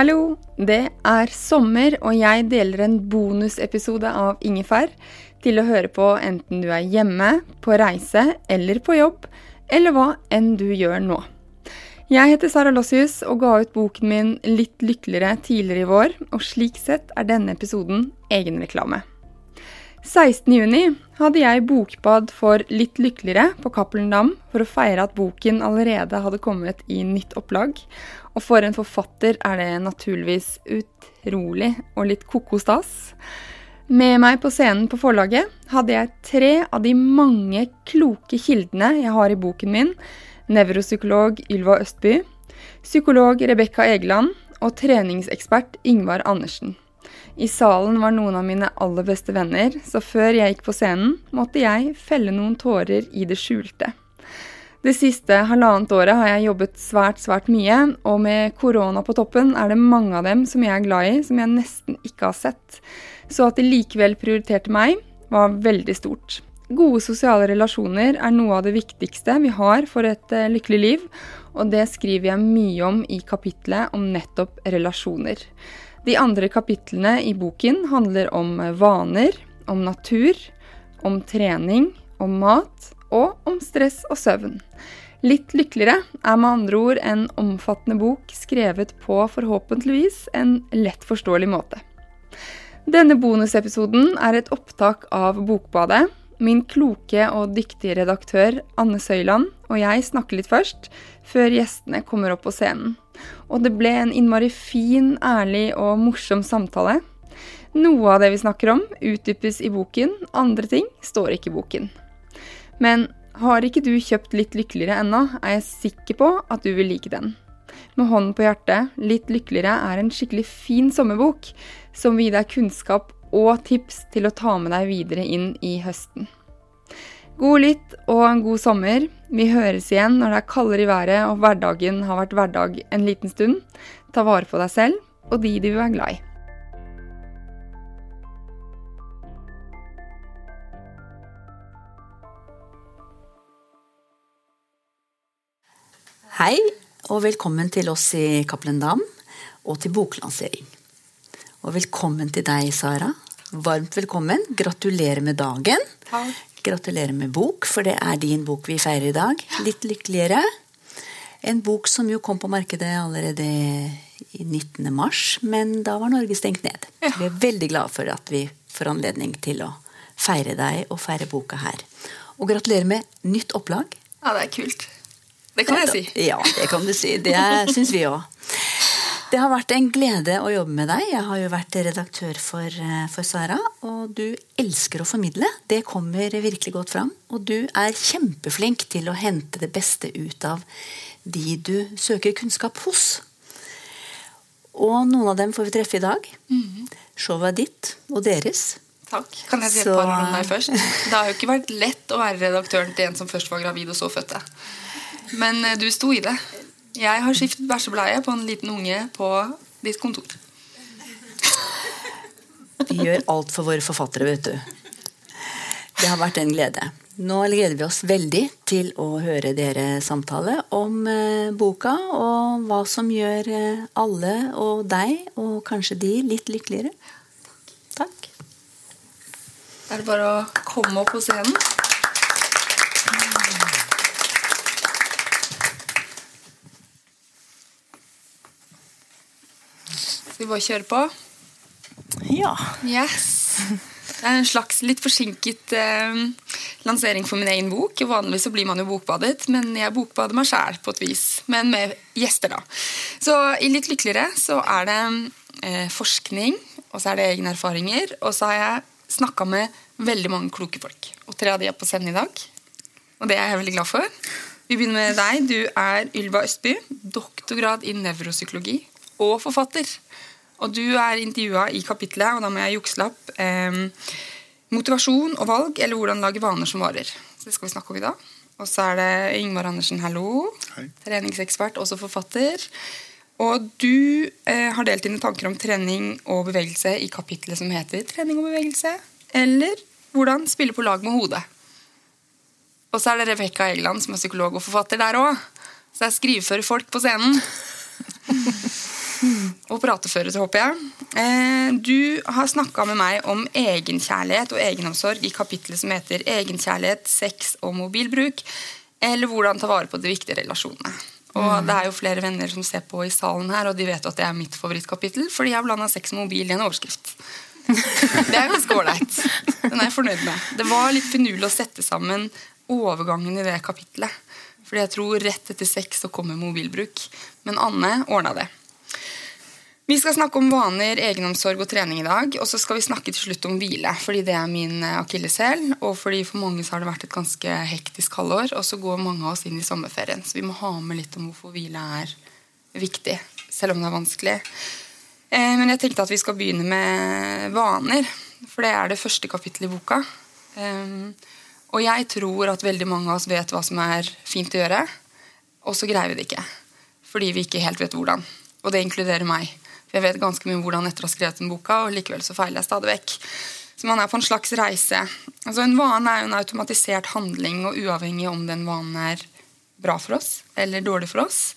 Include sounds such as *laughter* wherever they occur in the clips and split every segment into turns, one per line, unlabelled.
Hallo, det er sommer, og jeg deler en bonusepisode av Ingefær til å høre på enten du er hjemme, på reise eller på jobb, eller hva enn du gjør nå. Jeg heter Sara Lossius og ga ut boken min Litt lykkeligere tidligere i vår, og slik sett er denne episoden egenreklame. 16.6 hadde jeg bokbad for Litt lykkeligere på Cappelen Dam for å feire at boken allerede hadde kommet i nytt opplag. Og for en forfatter er det naturligvis utrolig og litt koko stas. Med meg på scenen på forlaget hadde jeg tre av de mange kloke kildene jeg har i boken min. Nevropsykolog Ylva Østby, psykolog Rebekka Egeland og treningsekspert Ingvar Andersen. I salen var noen av mine aller beste venner, så før jeg gikk på scenen, måtte jeg felle noen tårer i det skjulte. Det siste halvannet året har jeg jobbet svært, svært mye, og med korona på toppen er det mange av dem som jeg er glad i, som jeg nesten ikke har sett. Så at de likevel prioriterte meg, var veldig stort. Gode sosiale relasjoner er noe av det viktigste vi har for et uh, lykkelig liv, og det skriver jeg mye om i kapitlet om nettopp relasjoner. De andre kapitlene i boken handler om vaner, om natur, om trening, om mat og om stress og søvn. Litt lykkeligere er med andre ord en omfattende bok skrevet på forhåpentligvis en lett forståelig måte. Denne bonusepisoden er et opptak av Bokbadet. Min kloke og dyktige redaktør Anne Søyland og jeg snakker litt først, før gjestene kommer opp på scenen. Og det ble en innmari fin, ærlig og morsom samtale. Noe av det vi snakker om, utdypes i boken, andre ting står ikke i boken. Men har ikke du kjøpt Litt lykkeligere ennå, er jeg sikker på at du vil like den. Med hånden på hjertet, Litt lykkeligere er en skikkelig fin sommerbok som vil gi deg kunnskap og tips til å ta med deg videre inn i høsten. God lytt og en god sommer. Vi høres igjen når det er kaldere i været og hverdagen har vært hverdag en liten stund. Ta vare på deg selv og de du er glad i.
Hei, og velkommen til oss i Cappelen Dam og til boklansering. Og velkommen til deg, Sara. Varmt velkommen. Gratulerer med dagen.
Takk.
Gratulerer med bok, for det er din bok vi feirer i dag. Litt lykkeligere. En bok som jo kom på markedet allerede i 19. mars, men da var Norge stengt ned.
Ja.
Vi er veldig glad for at vi får anledning til å feire deg og feire boka her. Og gratulerer med nytt opplag.
Ja, det er kult. Det kan jeg si. *laughs*
Ja, det kan du si. Det syns vi òg. Det har vært en glede å jobbe med deg. Jeg har jo vært redaktør for, eh, for Sara. Og du elsker å formidle. Det kommer virkelig godt fram. Og du er kjempeflink til å hente det beste ut av de du søker kunnskap hos. Og noen av dem får vi treffe i dag. Showet er ditt og deres.
Takk. Kan jeg si et
Så-
par ord om deg først? *laughs* Det har jo ikke vært lett å være redaktøren til en som først var gravid og så fødte. Men eh, du sto i det. Jeg har skiftet bæsjebleie på en liten unge på ditt kontor.
Vi gjør alt for våre forfattere, vet du. Det har vært en glede. Nå gleder vi oss veldig til å høre dere samtale om eh, boka, og hva som gjør eh, alle og deg, og kanskje de, litt lykkeligere. Takk.
Er det bare å komme opp på scenen? Skal vi bare kjøre på?
Ja.
Yes. Det er en slags litt forsinket eh, lansering for min egen bok. Vanligvis så blir man jo bokbadet, men jeg bokbader meg sjæl på et vis. Men med gjester, da. Så i Litt lykkeligere så er det eh, forskning, og så er det egne erfaringer. Og så har jeg snakka med veldig mange kloke folk. Og tre av de er på scenen i dag. Og det er jeg veldig glad for. Vi begynner med deg. Du er Ylva Østby, doktorgrad i nevropsykologi og forfatter. Og du er intervjua i kapitlet, og da må jeg jukselapp, eh, motivasjon og valg, eller hvordan lage vaner som varer. Så det skal vi snakke om i dag. Og så er det Yngvar Andersen, hallo.
Hei.
Treningsekspert, også forfatter. Og du eh, har delt dine tanker om trening og bevegelse i kapitlet som heter 'Trening og bevegelse', eller 'Hvordan spille på lag med hodet'. Og så er det Rebekka Egeland, som er psykolog og forfatter der òg. Så jeg skrivefører folk på scenen. *laughs* og prateføre, til, håper jeg. Eh, du har snakka med meg om egenkjærlighet og egenomsorg i kapittelet som heter 'Egenkjærlighet, sex og mobilbruk', eller 'Hvordan ta vare på de viktige relasjonene'. Og Det er jo flere venner som ser på i salen her, og de vet at det er mitt favorittkapittel, fordi jeg blanda sex og mobil i en overskrift. *laughs* Det er ganske ålreit. Den er jeg fornøyd med. Det var litt finurlig å sette sammen overgangen i det kapitlet. Fordi jeg tror rett etter sex så kommer mobilbruk. Men Anne ordna det. Vi skal snakke om vaner, egenomsorg og trening i dag. Og så skal vi snakke til slutt om hvile, fordi det er min eh, akilleshæl. Og fordi for mange så har det vært et ganske hektisk halvår, og så går mange av oss inn i sommerferien. Så vi må ha med litt om hvorfor hvile er viktig, selv om det er vanskelig. Eh, men jeg tenkte at vi skal begynne med vaner, for det er det første kapittelet i boka. Eh, og jeg tror at veldig mange av oss vet hva som er fint å gjøre, og så greier vi det ikke. Fordi vi ikke helt vet hvordan. Og det inkluderer meg. For jeg vet ganske mye om hvordan etter å ha skrevet den boka, og likevel så feiler jeg stadig vekk. Så man er på en slags reise. Altså En vane er jo en automatisert handling, og uavhengig om den vanen er bra for oss eller dårlig for oss.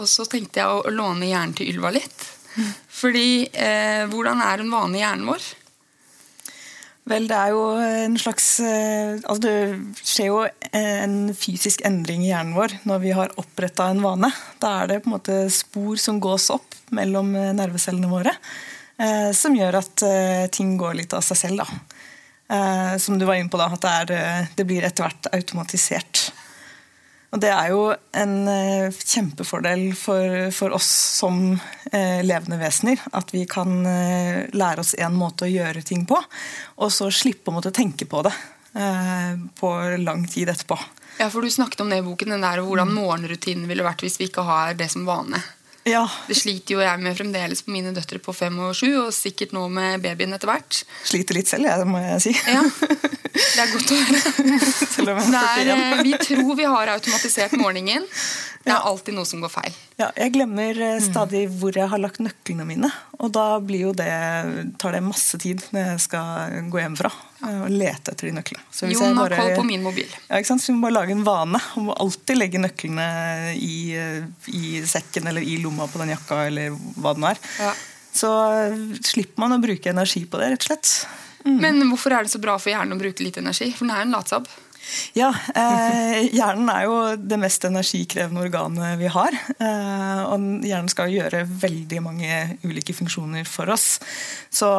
Og så tenkte jeg å, å låne hjernen til Ylva litt. Fordi eh, hvordan er en vane i hjernen vår?
Vel, det er jo en slags eh, Altså det skjer jo en fysisk endring i hjernen vår når vi har oppretta en vane. Da er det på en måte spor som gås opp mellom eh, nervecellene våre, eh, som gjør at ting går litt av seg selv. da. Som du var inne på, da, at det, er, det blir etter hvert automatisert. Og det er jo en eh, kjempefordel for, for oss som eh, levende vesener. At vi kan eh, lære oss en måte å gjøre ting på, og så slippe å måtte tenke på det eh, på lang tid etterpå.
Ja, for Du snakket om det i boken, den der, hvordan morgenrutinen ville vært hvis vi ikke har det som vane.
Ja.
Det sliter jo jeg med fremdeles på mine døtre på fem og sju, og sikkert nå med babyen etter hvert.
Sliter litt selv, jeg, må jeg si.
Ja, *laughs* Det er godt å høre.
Selv om jeg
Det
41.
eh, vi tror vi har automatisert morgenen. Det er alltid noe som går feil.
Ja, jeg glemmer
Mm.
eh, stadig hvor jeg har lagt nøklene mine. Og da det, tar det masse tid når jeg skal gå hjemmefra eh, og lete etter de nøklene. Så
Jon har koll på min mobil.
Ja, ikke sant? Så vi må bare lage en vane om å alltid legge nøklene i, eh, i sekken eller i lomma på den jakka eller hva det nå er.
Ja.
Så slipper man å bruke energi på det, rett og slett.
Men hvorfor er det så bra for hjernen å bruke litt energi? For den er en latsabb.
Ja, eh, hjernen er jo det mest energikrevende organet vi har. Eh, og hjernen skal gjøre veldig mange ulike funksjoner for oss. Så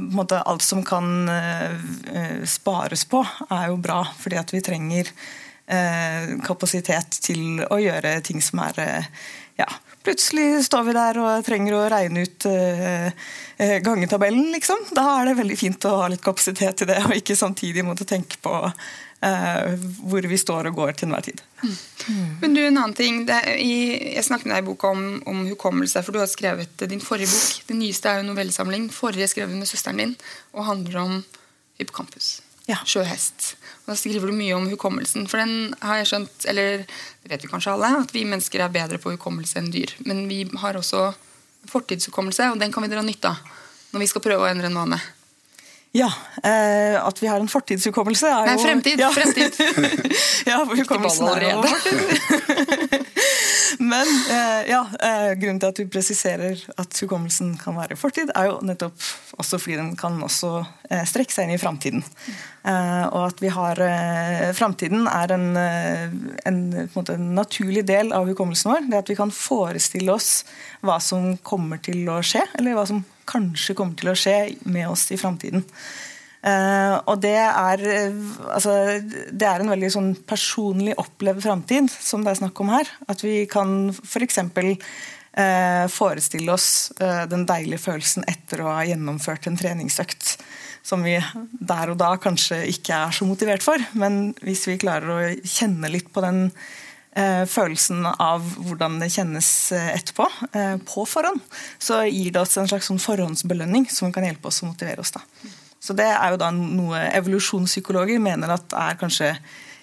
måte, alt som kan eh, spares på, er jo bra, fordi at vi trenger eh, kapasitet til å gjøre ting som er eh, ja, Plutselig står vi der og trenger å regne ut eh, gangetabellen, liksom. Da er det veldig fint å ha litt kapasitet til det, og ikke samtidig måtte tenke på hvor vi står og går til enhver tid.
Men du, en annen ting. Er jeg snakket med deg i boka om, om hukommelse, for du har skrevet din forrige bok. Den nyeste er jo novellesamling. Forrige skrev du med søsteren din og handler om hippocampus.
Ja.
Sjøhest. Og Da skriver du mye om hukommelsen. For den har jeg skjønt, eller det vet vi kanskje alle, at vi mennesker er bedre på hukommelse enn dyr. Men vi har også fortidshukommelse, og den kan vi dra nytte av når vi skal prøve å endre en vane.
Ja. Eh, at vi har en fortidshukommelse er
Nei,
jo
fremtid!
Ja.
fremtid. *laughs*
ja, for hukommelsen er jo fortid. *laughs* Men eh, ja, eh, grunnen til at du presiserer at hukommelsen kan være fortid, er jo nettopp også fordi den kan også eh, strekke seg inn i framtiden. Eh, og at vi har eh, Framtiden er en, en, på en, en naturlig del av hukommelsen vår. Det at vi kan forestille oss hva som kommer til å skje, eller hva som kanskje kommer til å skje med oss i framtiden. Uh, og det er, uh, altså, det er en veldig sånn personlig opplevd framtid som det er snakk om her. At vi kan f.eks. For uh, forestille oss den deilige følelsen etter å ha gjennomført en treningsøkt. Som vi der og da kanskje ikke er så motivert for. Men hvis vi klarer å kjenne litt på den følelsen av hvordan det kjennes etterpå, på forhånd, så gir det oss en slags sånn forhåndsbelønning som kan hjelpe oss å motivere oss. da. Så Det er jo da noe evolusjonspsykologer mener at er kanskje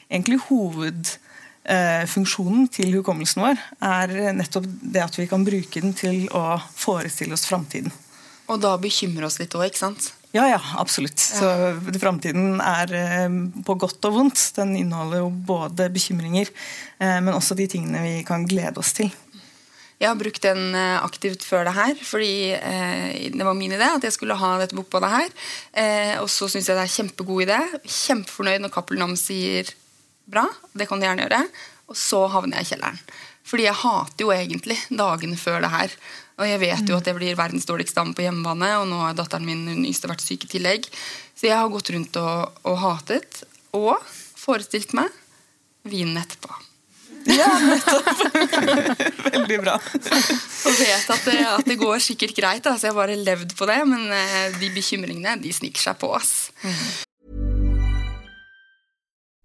egentlig hovedfunksjonen til hukommelsen vår. Er nettopp det at vi kan bruke den til å forestille oss framtiden.
Og da bekymre oss litt òg, ikke sant?
Ja, ja, absolutt. Så Framtiden er eh, på godt og vondt. Den inneholder jo både bekymringer, eh, men også de tingene vi kan glede oss til.
Jeg har brukt den eh, aktivt før det her, fordi eh, det var min idé at jeg skulle ha dette bokbadet her. Eh, og så syns jeg det er kjempegod idé. Kjempefornøyd når Cappelen Dam sier bra. Det kan de gjerne gjøre. Og så havner jeg i kjelleren. Fordi jeg hater jo egentlig dagene før det her. Og jeg vet jo at jeg blir verdens dårligste dame på hjemmebane, og nå har datteren min hun yngste vært syk i tillegg. Så jeg har gått rundt og, og hatet, og forestilt meg vinen etterpå.
Ja, nettopp! *laughs* Veldig bra.
Og vet at det, at det går sikkert greit. Altså Så jeg har bare levd på det. Men eh, de bekymringene de sniker seg på oss.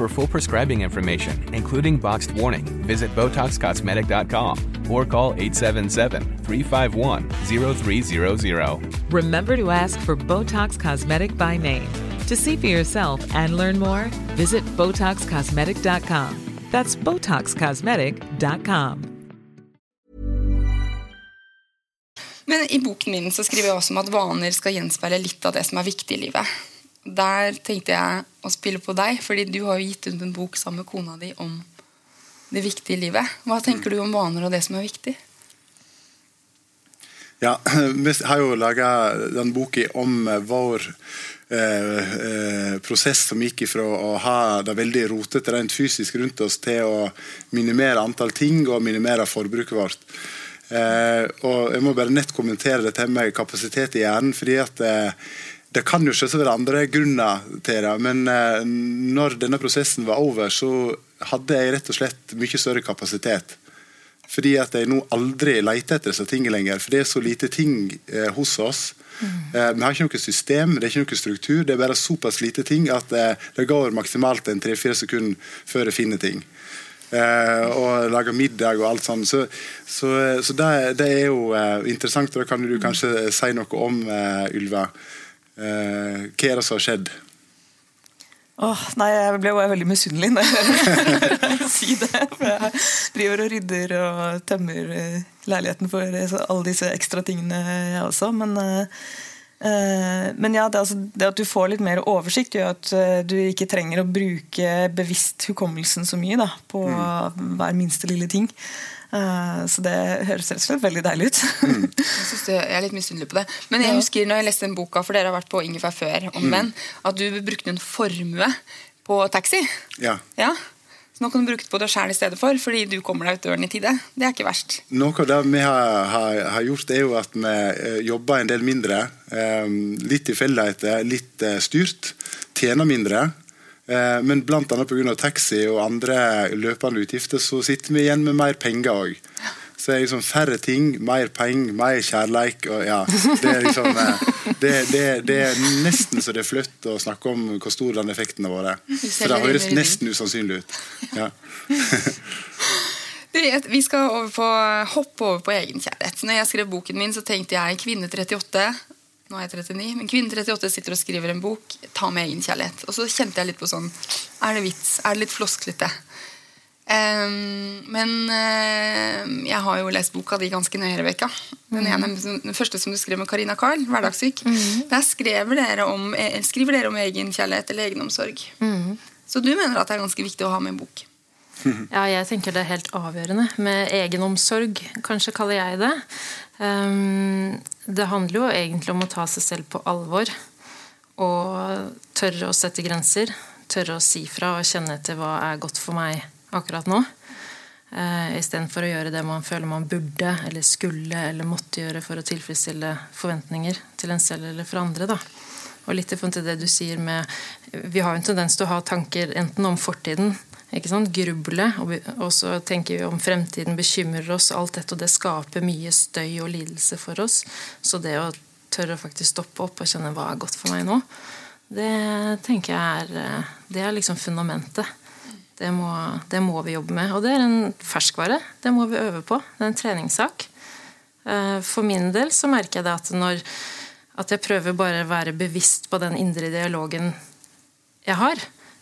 For full prescribing information, including boxed warning, visit BotoxCosmetic.com or call 877-351-0300.
Remember to ask for Botox Cosmetic by name. To see for yourself and learn more, visit BotoxCosmetic.com. That's BotoxCosmetic.com.
Men i boken min så skriver jeg også om at vaner skal gjenspeile litt av det som er viktig i livet. Der tenkte jeg å spille på deg, fordi du har jo gitt ut en bok sammen med kona di om det viktige livet. Hva tenker du om vaner og det som er viktig?
Ja, *clears throat* Vi har jo laga den boka om eh, vår eh, eh, prosess som gikk ifra å ha det veldig rotete rent fysisk rundt oss, til å minimere antall ting og minimere forbruket vårt. Eh, og Jeg må bare nett kommentere dette med kapasitet i hjernen. fordi at eh, Det kan jo selvsagt være andre grunner til det, men eh, når denne prosessen var over, så hadde jeg rett og slett mye større kapasitet. Fordi at jeg nå aldri leter etter disse tingene lenger. For det er så lite ting eh, hos oss. Eh, vi har ikke noe system, det er ikke noe struktur. Det er bare såpass lite ting at det går maksimalt en tre-fire sekunder før jeg finner ting. Eh, og lager middag og alt sånt. Så, så, så det, det, er jo interessant. og Da kan du kanskje si noe om, Ylva. Eh, hva er det som har skjedd?
Åh, nei, Jeg ble jo veldig misunnelig når jeg hører *laughs* si det. For jeg driver og rydder og tømmer eh, leiligheten for alle disse ekstra tingene, jeg også. Men, eh, men ja, det, altså, det at du får litt mer oversikt, gjør at du ikke trenger å bruke bevisst hukommelsen så mye da, på hver minste lille ting. Eh, så det høres rett og slett veldig deilig ut. *laughs*
Jeg, synes det, jeg er litt misunnelig på det. Men jeg husker når jeg leste den boka, for dere har vært på Ingefær før, om menn, at du brukte en formue på taxi.
Ja.
Ja. Så nå kan du bruke det på deg sjæl i stedet for, fordi du kommer deg ut døren i tide. Det er ikke verst.
Noe av det vi har, har, har gjort, er jo at vi eh, jobber en del mindre. litt litt tilfeldigheter, litt eh, styrt. Tjener mindre. Eh, men bl.a. pga. taxi og andre løpende utgifter, så sitter vi igjen med mer penger òg. Så det er liksom færre ting, mer penger, mer kjærleik. Og ja, det, er liksom, eh, det, det, det er nesten så det er flaut å snakke om hvor stor den effekten har vært. For det høres nesten usannsynlig ut. Ja. *laughs*
Vi skal over på, hoppe over på egenkjærlighet. Når jeg skrev boken min, så tenkte jeg kvinne 38 nå er jeg 39, men kvinne 38 sitter og skriver en bok. Ta med egenkjærlighet. Og så kjente jeg litt på sånn Er det vits? Er det litt flosklete? Um, men uh, jeg har jo lest boka di ganske nøye, Rebekka. Den, ene, den første som du skrev med Karina Carl, 'Hverdagssyk'. Mm. Der skriver dere, om, eh, skriver dere om egenkjærlighet eller egenomsorg. Mm. Så du mener at det er ganske viktig å ha med en bok? *laughs*
Ja, jeg tenker det er helt avgjørende. Med egenomsorg, kanskje kaller jeg det. Um, det handler jo egentlig om å ta seg selv på alvor. Og tørre å sette grenser. Tørre å si fra og kjenne etter hva er godt for meg akkurat nå. Uh, Istedenfor å gjøre det man føler man burde eller skulle eller måtte gjøre for å tilfredsstille forventninger til en selv eller for andre. da. Og litt i forhold til det du sier med Vi har jo en tendens til å ha tanker enten om fortiden ikke sant? Gruble. Og så tenker vi om fremtiden bekymrer oss. Alt dette, og det skaper mye støy og lidelse for oss. Så det å tørre å faktisk stoppe opp og kjenne hva er godt for meg nå, det tenker jeg er eh, Det er liksom fundamentet. Det må, det må vi jobbe med. Og det er en ferskvare. Det må vi øve på. Det er en treningssak. Eh, for min del så merker jeg det at når at jeg prøver bare å være bevisst på den indre dialogen jeg har,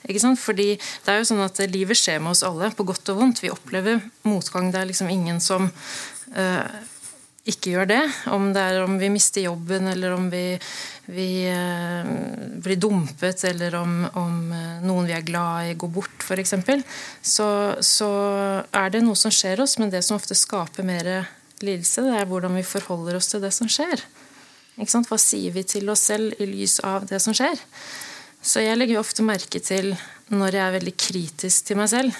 ikke sant? Fordi det er jo sånn at Livet skjer med oss alle, på godt og vondt. Vi opplever motgang. Det er liksom ingen som uh, ikke gjør det. Om det er om vi mister jobben, eller om vi, vi uh, blir dumpet, eller om, om uh, noen vi er glad i, går bort, f.eks., så, så er det noe som skjer oss. Men det som ofte skaper mer lidelse, det er hvordan vi forholder oss til det som skjer. Hva sier vi til oss selv i lys av det som skjer? Så jeg legger ofte merke til når jeg er veldig kritisk til meg selv.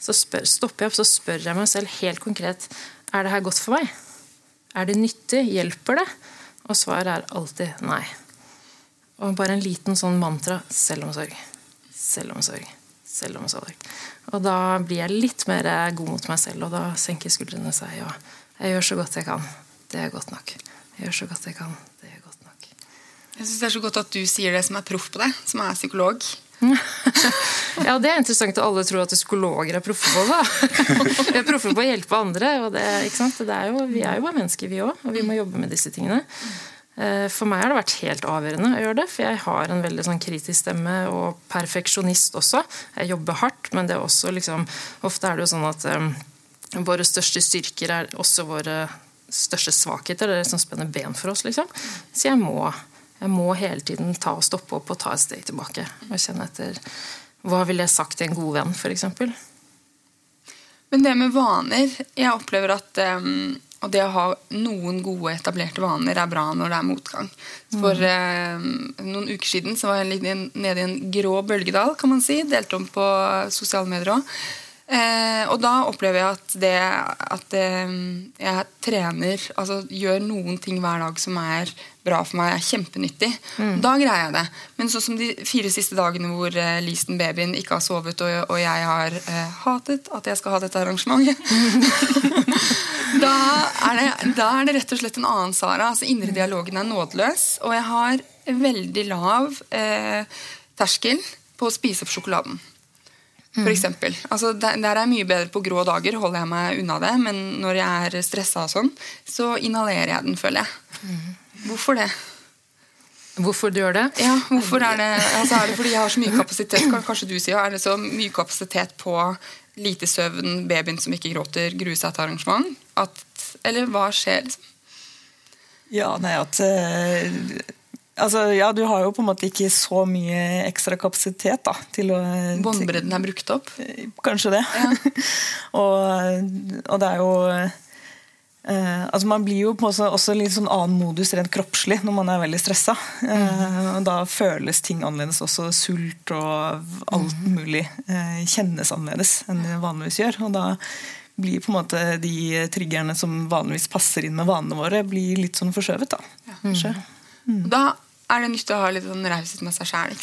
Så spør, stopper jeg opp så spør jeg meg selv helt konkret er det her godt for meg. Er det nyttig? Hjelper det? Og svaret er alltid nei. Og bare en liten sånn mantra selvomsorg. Selvomsorg. Selvomsorg. Og da blir jeg litt mer god mot meg selv, og da senker skuldrene seg. Og jeg gjør så godt jeg kan. Det er godt nok. Jeg gjør så godt jeg kan.
Jeg synes Det er så godt at du sier det som er proff på det, som er psykolog. *laughs*
ja, Det er interessant at alle tror at psykologer er proffe på det. *laughs* vi er proffe på å hjelpe andre. og det, det er jo, Vi er jo bare mennesker, vi òg, og vi må jobbe med disse tingene. Eh, for meg har det vært helt avgjørende å gjøre det, for jeg har en veldig sånn kritisk stemme og perfeksjonist også. Jeg jobber hardt, men det er også liksom, ofte er det jo sånn at um, våre største styrker er også våre største svakheter. Det er det som spenner ben for oss. liksom. Så jeg må jeg må hele tiden ta og stoppe opp og ta et steg tilbake. Og kjenne etter Hva ville jeg sagt til en god venn, f.eks.?
Men det med vaner Jeg opplever at um, og det å ha noen gode, etablerte vaner er bra når det er motgang. For um, noen uker siden så var jeg nede i en grå bølgedal, kan man si. Delte om på sosiale medier òg. Eh, og da opplever jeg at det at eh, jeg trener, altså gjør noen ting hver dag som er bra for meg, er kjempenyttig. Mm. Da greier jeg det. Men sånn som de fire siste dagene hvor eh, Leaston babyen ikke har sovet, og, og jeg har eh, hatet at jeg skal ha dette arrangementet *laughs* da, er det, da, er det, rett og slett en annen Sara. altså Indre dialogen er nådeløs. Og jeg har veldig lav eh, terskel på å spise opp sjokoladen. For mm. eksempel. altså, der, der, er jeg mye bedre på grå dager, holder jeg meg unna det. Men når jeg er stressa, og sånn, så inhalerer jeg den, føler jeg. Mm. Hvorfor det?
Hvorfor du gjør det?
Ja, hvorfor Er det altså, Er det fordi jeg har så mye kapasitet Kanskje du sier, er det så mye kapasitet på lite søvn, babyen som ikke gråter, grue seg til arrangement? At, eller hva skjer, liksom?
Ja, nei, at uh Altså, ja, Du har jo på en måte ikke så mye ekstra kapasitet da, til å
Båndbredden er brukt opp?
Kanskje det. Ja. *laughs* og, og, det er jo eh, altså Man blir jo på også, også litt sånn annen modus rent kroppslig når man er veldig stressa. Eh, da føles ting annerledes. Også sult og alt mm. mulig eh, kjennes annerledes enn det vanligvis gjør. og da blir på en måte de triggerne som vanligvis passer inn med vanene våre, blir litt sånn forskjøvet. da. Ja.
Mm. Da er det nyttig å ha litt sånn raushet med seg sjæl.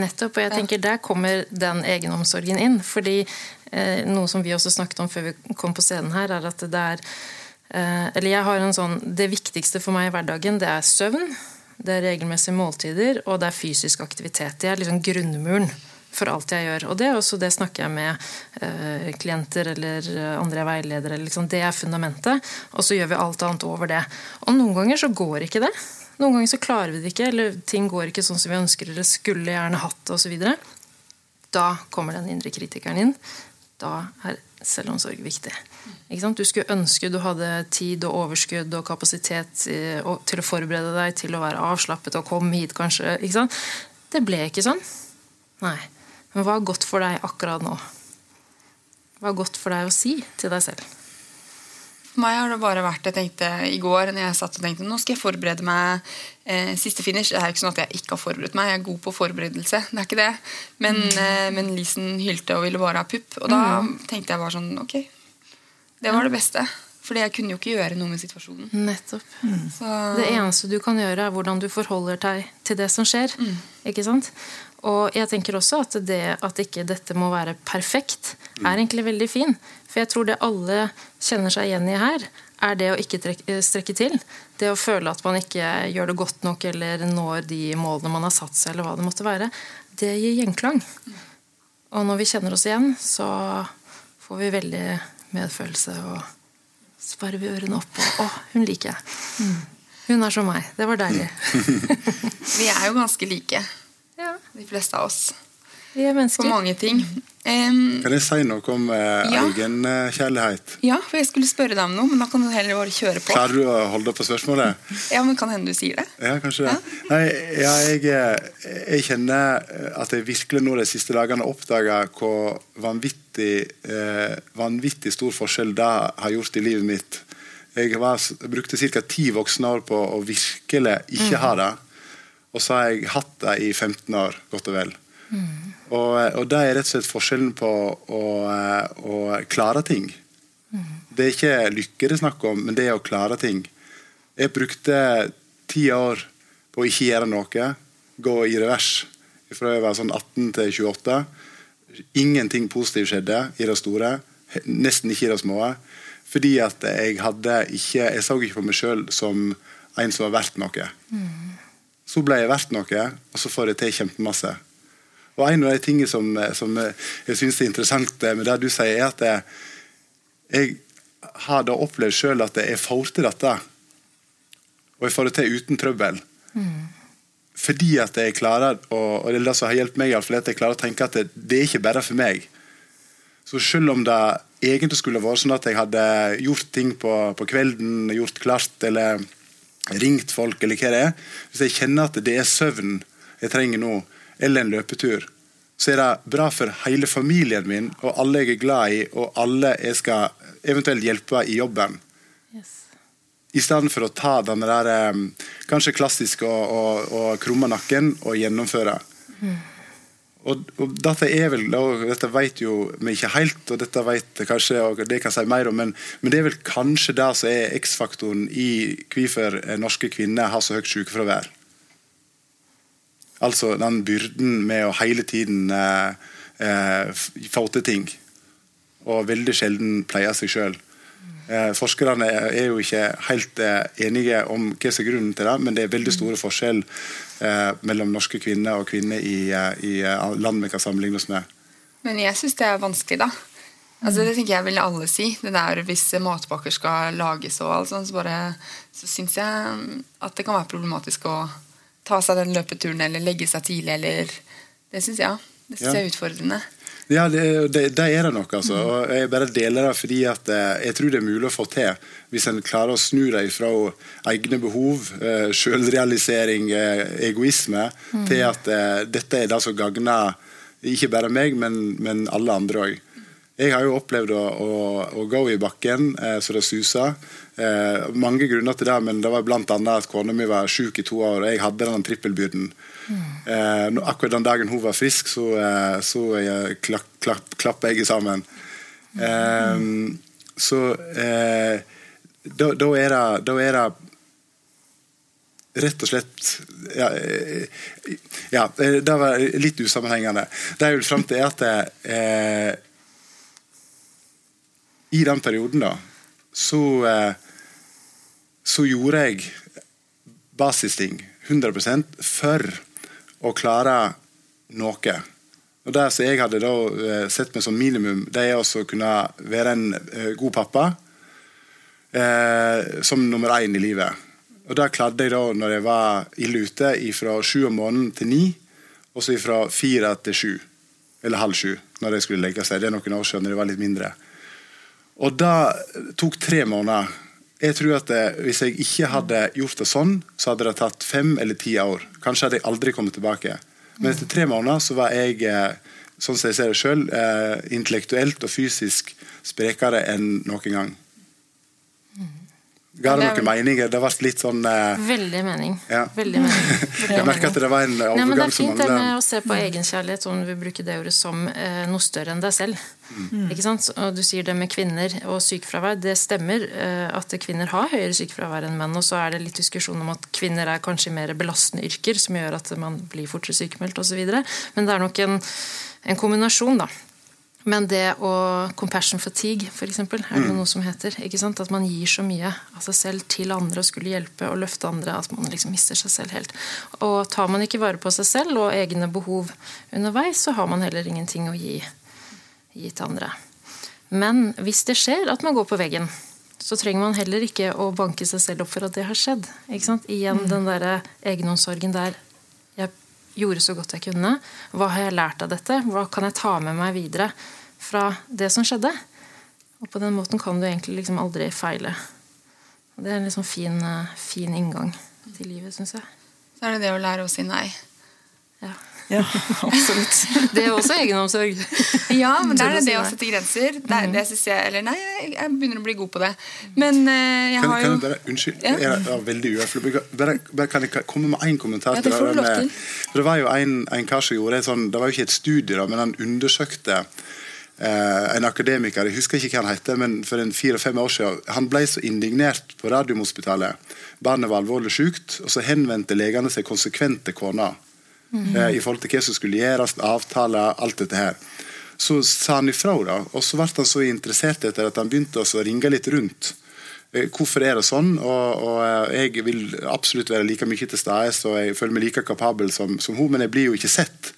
Nettopp. Og jeg tenker der kommer den egenomsorgen inn. Fordi eh, noe som vi også snakket om før vi kom på scenen her, er at det er eh, Eller jeg har en sånn Det viktigste for meg i hverdagen, det er søvn. Det er regelmessige måltider, og det er fysisk aktivitet. Det er liksom grunnmuren for alt jeg gjør. Og det er også det snakker jeg med eh, klienter eller andre veiledere. Liksom. Det er fundamentet. Og så gjør vi alt annet over det. Og noen ganger så går ikke det. Noen ganger så klarer vi det ikke, eller ting går ikke sånn som vi ønsker, eller skulle gjerne hatt det, osv. Da kommer den indre kritikeren inn. Da er selvomsorg viktig. Du skulle ønske du hadde tid og overskudd og kapasitet til å forberede deg til å være avslappet og komme hit, kanskje. Det ble ikke sånn. Nei. Men hva er godt for deg akkurat nå? Hva er godt for deg å si til deg selv?
For meg har det bare vært jeg tenkte i går når jeg satt og tenkte nå skal jeg forberede meg eh, siste finish. Det er jo ikke sånn at jeg ikke har forberedt meg. Jeg er god på forberedelse. det er ikke det. Men, mm. eh, men Lisen hylte og ville bare ha pupp. Og da mm. tenkte jeg bare sånn Ok, det var det beste. Fordi jeg kunne jo ikke gjøre noe med situasjonen.
Nettopp. Mm. Det eneste du kan gjøre, er hvordan du forholder deg til det som skjer.
Mm.
Ikke sant? Og jeg tenker også at det at ikke dette må være perfekt, er egentlig veldig fin. For jeg tror det alle kjenner seg igjen i her, er det å ikke strekke til. Det å føle at man ikke gjør det godt nok eller når de målene man har satt seg, eller hva det måtte være. Det gir gjenklang. Og når vi kjenner oss igjen, så får vi veldig medfølelse og sparer vi ørene opp og Å, hun liker jeg. Mm. Hun er som meg. Det var deilig. *laughs*
vi er jo ganske like.
Ja.
De fleste av oss.
Vi er mennesker.
På mange ting. Um,
kan jeg si noe om uh,
ja.
egenkjærlighet?
Ja, for jeg skulle spørre deg om noe, men da kan du heller bare kjøre på.
Klarer du å holde på spørsmålet? *laughs*
ja, men kan hende du sier det.
Ja, kanskje det. Ja. Nei, ja, jeg, jeg, kjenner at jeg virkelig nå de siste dagene oppdaga hvor vanvittig, eh, vanvittig stor forskjell det har gjort i livet mitt. Jeg, var, jeg brukte ca. ti voksne år på å virkelig ikke mm. ha det. Og så har jeg hatt det i 15 år, godt og vel.
Mm.
Og, og, det er rett og slett forskjellen på å, å klare ting.
Mm.
Det er ikke lykke det er snakk om, men det er å klare ting. Jeg brukte ti år på å ikke gjøre noe, gå i revers fra jeg var sånn 18 til 28. Ingenting positivt skjedde i det store, nesten ikke i det små. Fordi at jeg hadde ikke Jeg så ikke på meg sjøl som en som var verdt noe.
Mm.
Så ble jeg verdt noe, og så får jeg til kjempemasse. Og En av de tingene som, som jeg syns er interessant med det du sier, er at jeg, jeg har da opplevd sjøl at jeg får til dette. Og jeg får det til uten trøbbel.
Mm.
Fordi at jeg klarer og, og det er det som har hjulpet meg, at jeg klarer å tenke at det, det er ikke bare for meg. Så selv om det egentlig skulle vært sånn at jeg hadde gjort ting på, på kvelden, gjort klart, eller ringt folk, eller hva det er. Hvis jeg kjenner at det er søvn jeg trenger nå, eller en løpetur, så er det bra for hele familien min og alle jeg er glad i, og alle jeg skal eventuelt hjelpe i jobben.
Yes.
I stedet for å ta den der eh, kanskje klassiske og, og, og krumme nakken og gjennomføre.
Mm.
Og, og, dette er vel, og dette vet jo vi ikke helt, og dette vet kanskje, og det kan si mer om, men, men det er vel kanskje det som er X-faktoren i hvorfor norske kvinner har så høyt sykefravær. Altså den byrden med å hele tiden eh, eh, få til ting, og veldig sjelden pleie seg sjøl. Eh, forskerne er jo ikke helt eh, enige om hva som er grunnen til det, men det er veldig store forskjell mellom norske kvinner og kvinner i, i land vi kan sammenligne oss med.
Men jeg syns det er vanskelig, da. Altså, det tenker jeg vil alle si. Det der Hvis matpakker skal lages, og alt sånt, så, bare, så syns jeg at det kan være problematisk å ta seg den løpeturen eller legge seg tidlig. eller Det syns jeg, det ja. jeg er utfordrende.
Ja, det, det, det, er det nok. altså. Og jeg bare deler det fordi at eh, jeg tror det er mulig å få til. Hvis en klarer å snu det fra egne behov, eh, selvrealisering, eh, egoisme, mm. til at dette er det som gagner ikke bare meg, men, men alle andre òg. Jeg har jo opplevd å, å, å gå i bakken så det suser. Eh, mange grunner til det, men det var bl.a. at kona mi var syk i to år, og jeg hadde den trippelbyrden. Eh, akkurat den dagen hun var frisk, så, eh, så jeg klapp, klapp, klappa jeg sammen. Eh, så eh, da, da, er det, da er det rett og slett Ja, eh, ja det var litt usammenhengende. Det jeg vil fram til, er at eh, i den perioden, da, så, eh, så gjorde jeg basisting 100% for å klare noe. Og Det som jeg hadde da eh, sett meg som minimum, det er å kunne være en eh, god pappa. Eh, som nummer én i livet. Og Det klarte jeg da når jeg var ille ute, fra sju om morgenen til ni. Og så fra fire til sju. Eller halv sju, når jeg skulle legge seg. Det er noen år siden, når jeg var litt mindre. Og det tok tre måneder. Jeg tror at det, Hvis jeg ikke hadde gjort det sånn, så hadde det tatt fem eller ti år. Kanskje hadde jeg aldri kommet tilbake. Men etter tre måneder så var jeg eh, sånn som jeg ser det selv, eh, intellektuelt og fysisk sprekere enn noen gang. Ga det noen meninger? Det ble litt sånn uh...
Veldig mening.
Ja.
Veldig mening. *laughs*
jeg merker at det var en overgang
Nei, Det er fint det med å se på egenkjærlighet, om vi bruker det ordet, som uh, noe større enn deg selv. Mm. Ikke sant? Og Du sier det med kvinner og sykefravær. Det stemmer uh, at kvinner har høyere sykefravær enn menn. Og så er det litt diskusjon om at kvinner er kanskje mer belastende yrker, som gjør at man blir fortere sykemeldt osv. Men det er nok en, en kombinasjon, da. Men det å compassion fatigue, f.eks., er det mm. noe som heter. ikke sant? At man gir så mye av seg selv til andre og skulle hjelpe og løfte andre at man liksom mister seg selv helt. Og tar man ikke vare på seg selv og egne behov underveis, så har man heller ingenting å gi, gi til andre. Men hvis det skjer at man går på veggen, så trenger man heller ikke å banke seg selv opp for at det har skjedd. ikke sant? Igjen mm. den der egenomsorgen der gjorde så godt jeg kunne. Hva har jeg lært av dette? Hva kan jeg ta med meg videre fra det som skjedde? Og på den måten kan du egentlig liksom aldri feile. Og det er en liksom fin, eh, fin inngang til livet, syns jeg.
Så er det det å lære å si nei.
Ja.
Ja, absolutt. *laughs*
Det er også egenomsorg.
Ja, men det er det, det å sette grenser. Det, er, det synes jeg, eller nei, jeg begynner å bli god på det. Men uh, jeg
kan,
har jo
kan bare, Unnskyld, ja. jeg er veldig uhøflig. Bare, bare, kan jeg komme med én kommentar?
Ja, det får du lov til.
Det var jo en, en kar som gjorde sånn, Det var jo ikke et studie, da, men han undersøkte Uh, en akademiker, jeg husker ikke hva han heter, men for en fire-fem år siden, han ble så indignert på Radiumhospitalet. Barnet var alvorlig sykt, og så henvendte legene seg konsekvent til kona. Mm. Eh, I forhold til hva som skulle gjøres, avtaler, alt dette her. Så sa han ifra, da, og så ble han så interessert etter at han begynte å ringe litt rundt. Eh, hvorfor er det sånn? Og, og, eh, Jeg vil absolutt være like mye til stede, og jeg føler meg like kapabel som, som hun, men jeg blir jo ikke sett.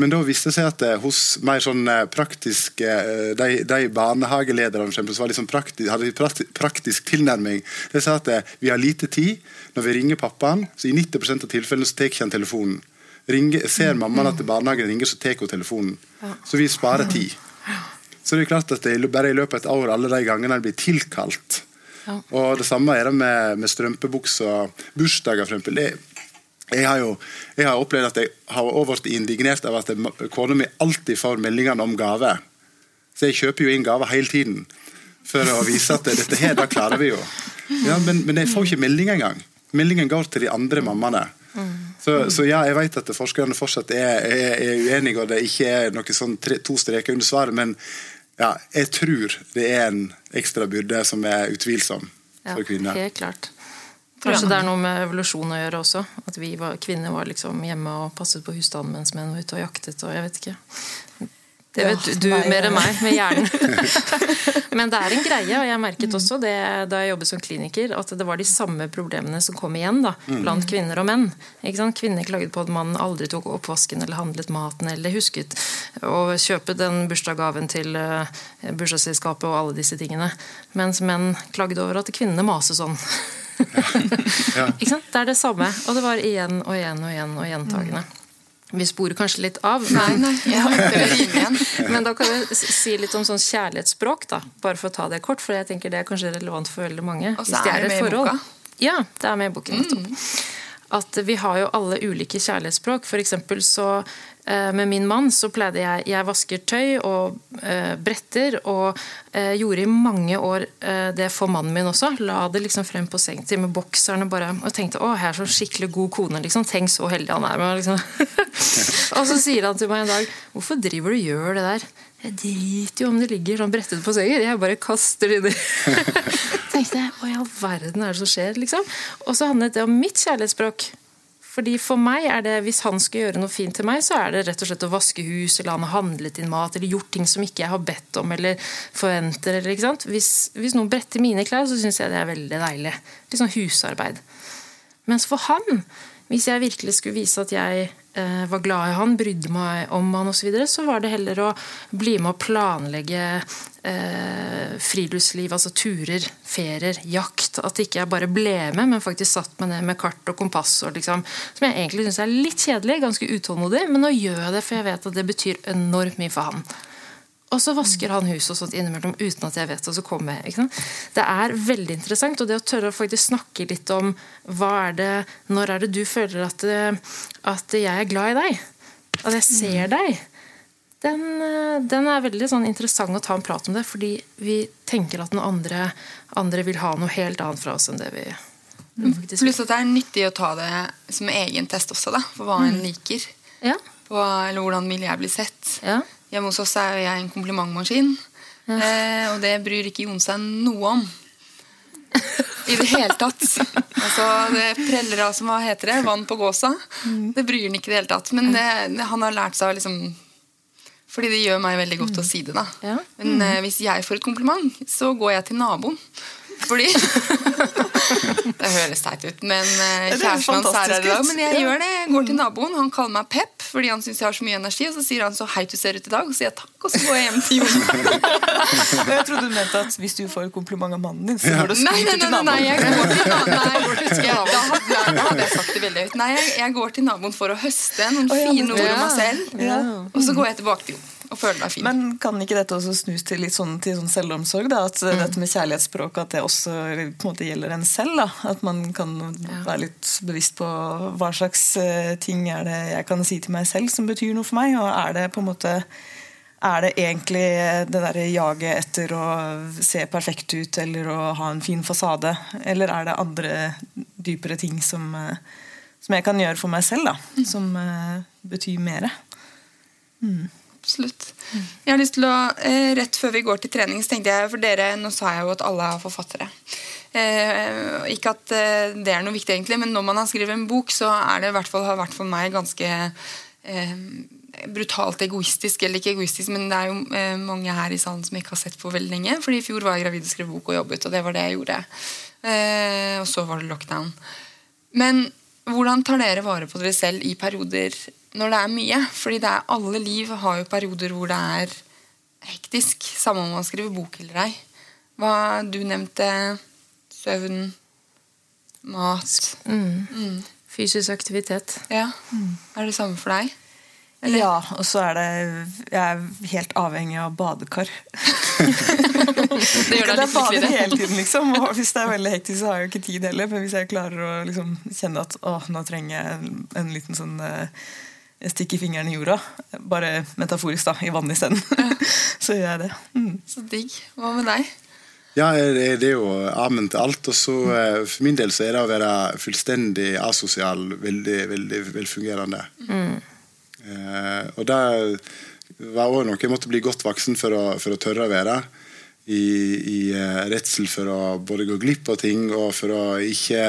Men da viste det seg at hos mer sånn praktiske De, de barnehagelederne som var liksom praktisk, hadde praktisk, praktisk tilnærming, de sa at vi har lite tid. Når vi ringer pappaen, så i 90% av tilfellene så tar ikke han telefonen. Ringer, ser mammaen at barnehagen ringer, så tar hun telefonen. Så vi sparer tid. Så det er klart at det bare i løpet av et år alle de gangene en blir tilkalt. Og Det samme er det med, med strømpebukser, bursdager f.eks. Jeg, jeg, har jo jeg har opplevd at jeg har vært indignert av at kona mi alltid får meldingene om gave. Så jeg kjøper jo inn gaver hele tiden for å vise at dette her, da klarer vi jo. Ja, men, men jeg får ikke melding engang. Meldingen går til de andre mammaene. Så, så, ja, jeg vet at forskerne fortsatt er, er, er uenige, og det ikke er noe sånn tre, to streker under svaret, men ja, jeg tror det er en ekstra byrde som er utvilsom for kvinner.
Ja, helt klart. Kanskje det er noe med evolusjon å gjøre også. At vi var, kvinner var liksom hjemme og passet på husstanden mens menn var ute og jaktet. og jeg vet ikke. Det vet ja, du nei, mer enn meg, med hjernen. *laughs* Men det er en greie, og jeg merket mm. også det da jeg jobbet som kliniker, at det var de samme problemene som kom igjen da, mm. blant kvinner og menn. Kvinner klaget på at mannen aldri tok oppvasken eller handlet maten eller husket å kjøpe den bursdagsgaven til uh, bursdagsselskapet og alle disse tingene. Mens menn klagde over at kvinnene maser sånn. Ja. Det er det samme. Og det var igjen og igjen og igjen og gjentagende. Mm. Vi sporer kanskje litt av,
nei, nei, *laughs* ja,
men da kan jeg si litt om sånn kjærlighetsspråk. da, Bare for å ta det kort, for jeg tenker det er kanskje relevant for veldig mange.
Og så er det med i boka?
Ja, det er med i boken. Mm. At vi har jo alle ulike kjærlighetsspråk. For så med min mann så pleide jeg Jeg vasker tøy og eh, bretter, og eh, gjorde i mange år eh, det for mannen min også. La det liksom frem på sengetid med bokserne bare, og tenkte å, jeg er så skikkelig god kone. liksom, Tenk så heldig han er. Med, liksom. *laughs* og så sier han til meg en dag hvorfor driver du og gjør det der? Jeg driter jo om det ligger sånn brettet på sengen. Jeg bare kaster det inn *laughs* tenkte jeg, hva i all verden er det som skjer? liksom? Og så handlet det om mitt kjærlighetsspråk. Fordi For meg er det, hvis han skal gjøre noe fint til meg, så er det rett og slett å vaske hus, eller han har handlet inn mat, eller gjort ting som ikke jeg har bedt om eller forventer. Eller, ikke sant? Hvis, hvis noen bretter mine klær, så syns jeg det er veldig deilig. Litt sånn husarbeid. Mens for han, hvis jeg virkelig skulle vise at jeg eh, var glad i han, brydde meg om han osv., så, videre, så var det heller å bli med å planlegge eh, friluftsliv, altså turer, ferier, jakt. At ikke jeg bare ble med, men faktisk satt meg ned med kart og kompass. Og liksom, som jeg egentlig syns er litt kjedelig, ganske utålmodig, men nå gjør jeg det, for jeg vet at det betyr enormt mye for han. Og så vasker han huset og sånt innimellom uten at jeg vet det. og så kommer jeg, Det er veldig interessant. Og det å tørre å faktisk snakke litt om hva er det, når er det du føler at, at jeg er glad i deg? At jeg ser deg? Den, den, er veldig sånn interessant å ta en prat om det, fordi vi tenker at den andre, andre vil ha noe helt annet fra oss enn det vi
faktisk Pluss at det er nyttig å ta det som egen test også, da, for hva en mm. liker. Ja. På, eller hvordan vil jeg bli sett. Ja. Hjemme hos oss er jeg en komplimentmaskin. Ja. Eh, og det bryr ikke Jon seg noe om. I det hele tatt. Altså, det preller av som hva heter det, vann på gåsa. Mm. Det bryr han ikke i det hele tatt. Men det, han har lært seg liksom Fordi det gjør meg veldig godt å si det. da. Ja. Men mm. eh, hvis jeg får et kompliment, så går jeg til naboen. Fordi *laughs* *laughs* Det høres teit ut, men uh, kjæresten hans er her i dag. Men jeg gjør det. Jeg går til naboen, han kaller meg Pep fordi han syns jeg har så mye energi. Og så sier han så heit du ser ut i dag, og så sier jeg takk, og så går jeg hjem til Jon. *laughs*
jeg trodde du mente at hvis du får kompliment av mannen din, så går du skryter
til naboen. Nei, jeg går til naboen. Da hadde jeg sagt det veldig høyt. Nei, jeg, går til naboen for å høste noen fine ord om meg selv, og så går jeg tilbake til Jon og føle meg fin.
Men kan ikke dette også snus til litt sånn, til sånn selvomsorg? da, At mm. dette med kjærlighetsspråk at det også på en måte gjelder en selv? da, At man kan ja. være litt bevisst på hva slags uh, ting er det jeg kan si til meg selv som betyr noe for meg? Og er det på en måte er det egentlig det der jaget etter å se perfekt ut eller å ha en fin fasade? Eller er det andre dypere ting som, eh, som jeg kan gjøre for meg selv, da, mm. som uh, betyr mer?
Mm absolutt. Jeg har lyst til å, eh, Rett før vi går til trening, så tenkte jeg for dere, Nå sa jeg jo at alle er forfattere. Eh, ikke at eh, det er noe viktig, egentlig, men når man har skrevet en bok, så er det i hvert fall, har vært for meg ganske eh, brutalt egoistisk. Eller ikke egoistisk, men det er jo eh, mange her i salen som ikke har sett på veldig lenge. fordi i fjor var jeg gravid og skrev bok og jobbet, og det var det jeg gjorde. Eh, og så var det lockdown. Men hvordan tar dere vare på dere selv i perioder når det er mye. Fordi det er, alle liv har jo perioder hvor det er hektisk. Samme om man skriver bok eller ei. Hva du nevnte søvn, mat
mm. Mm. Fysisk aktivitet.
Ja. Mm. Er det samme for deg?
Eller? Ja, og så er det Jeg er helt avhengig av badekar. *laughs* det gjør deg litt bader hele tiden, liksom. Og hvis det er veldig hektisk, så har jeg jo ikke tid heller. Men hvis jeg klarer å liksom kjenne at å, nå trenger jeg en, en liten sånn uh, stikke fingeren i jorda. Bare metaforisk, da. I vannet isteden. *laughs* så gjør jeg det. Mm.
Så digg. Hva med deg?
Ja, det er jo amen til alt. Og så eh, for min del så er det å være fullstendig asosial veldig, veldig velfungerende. Mm. Eh, og det var òg noe jeg måtte bli godt voksen for å, for å tørre å være. I, i uh, redsel for å både gå glipp av ting og for å ikke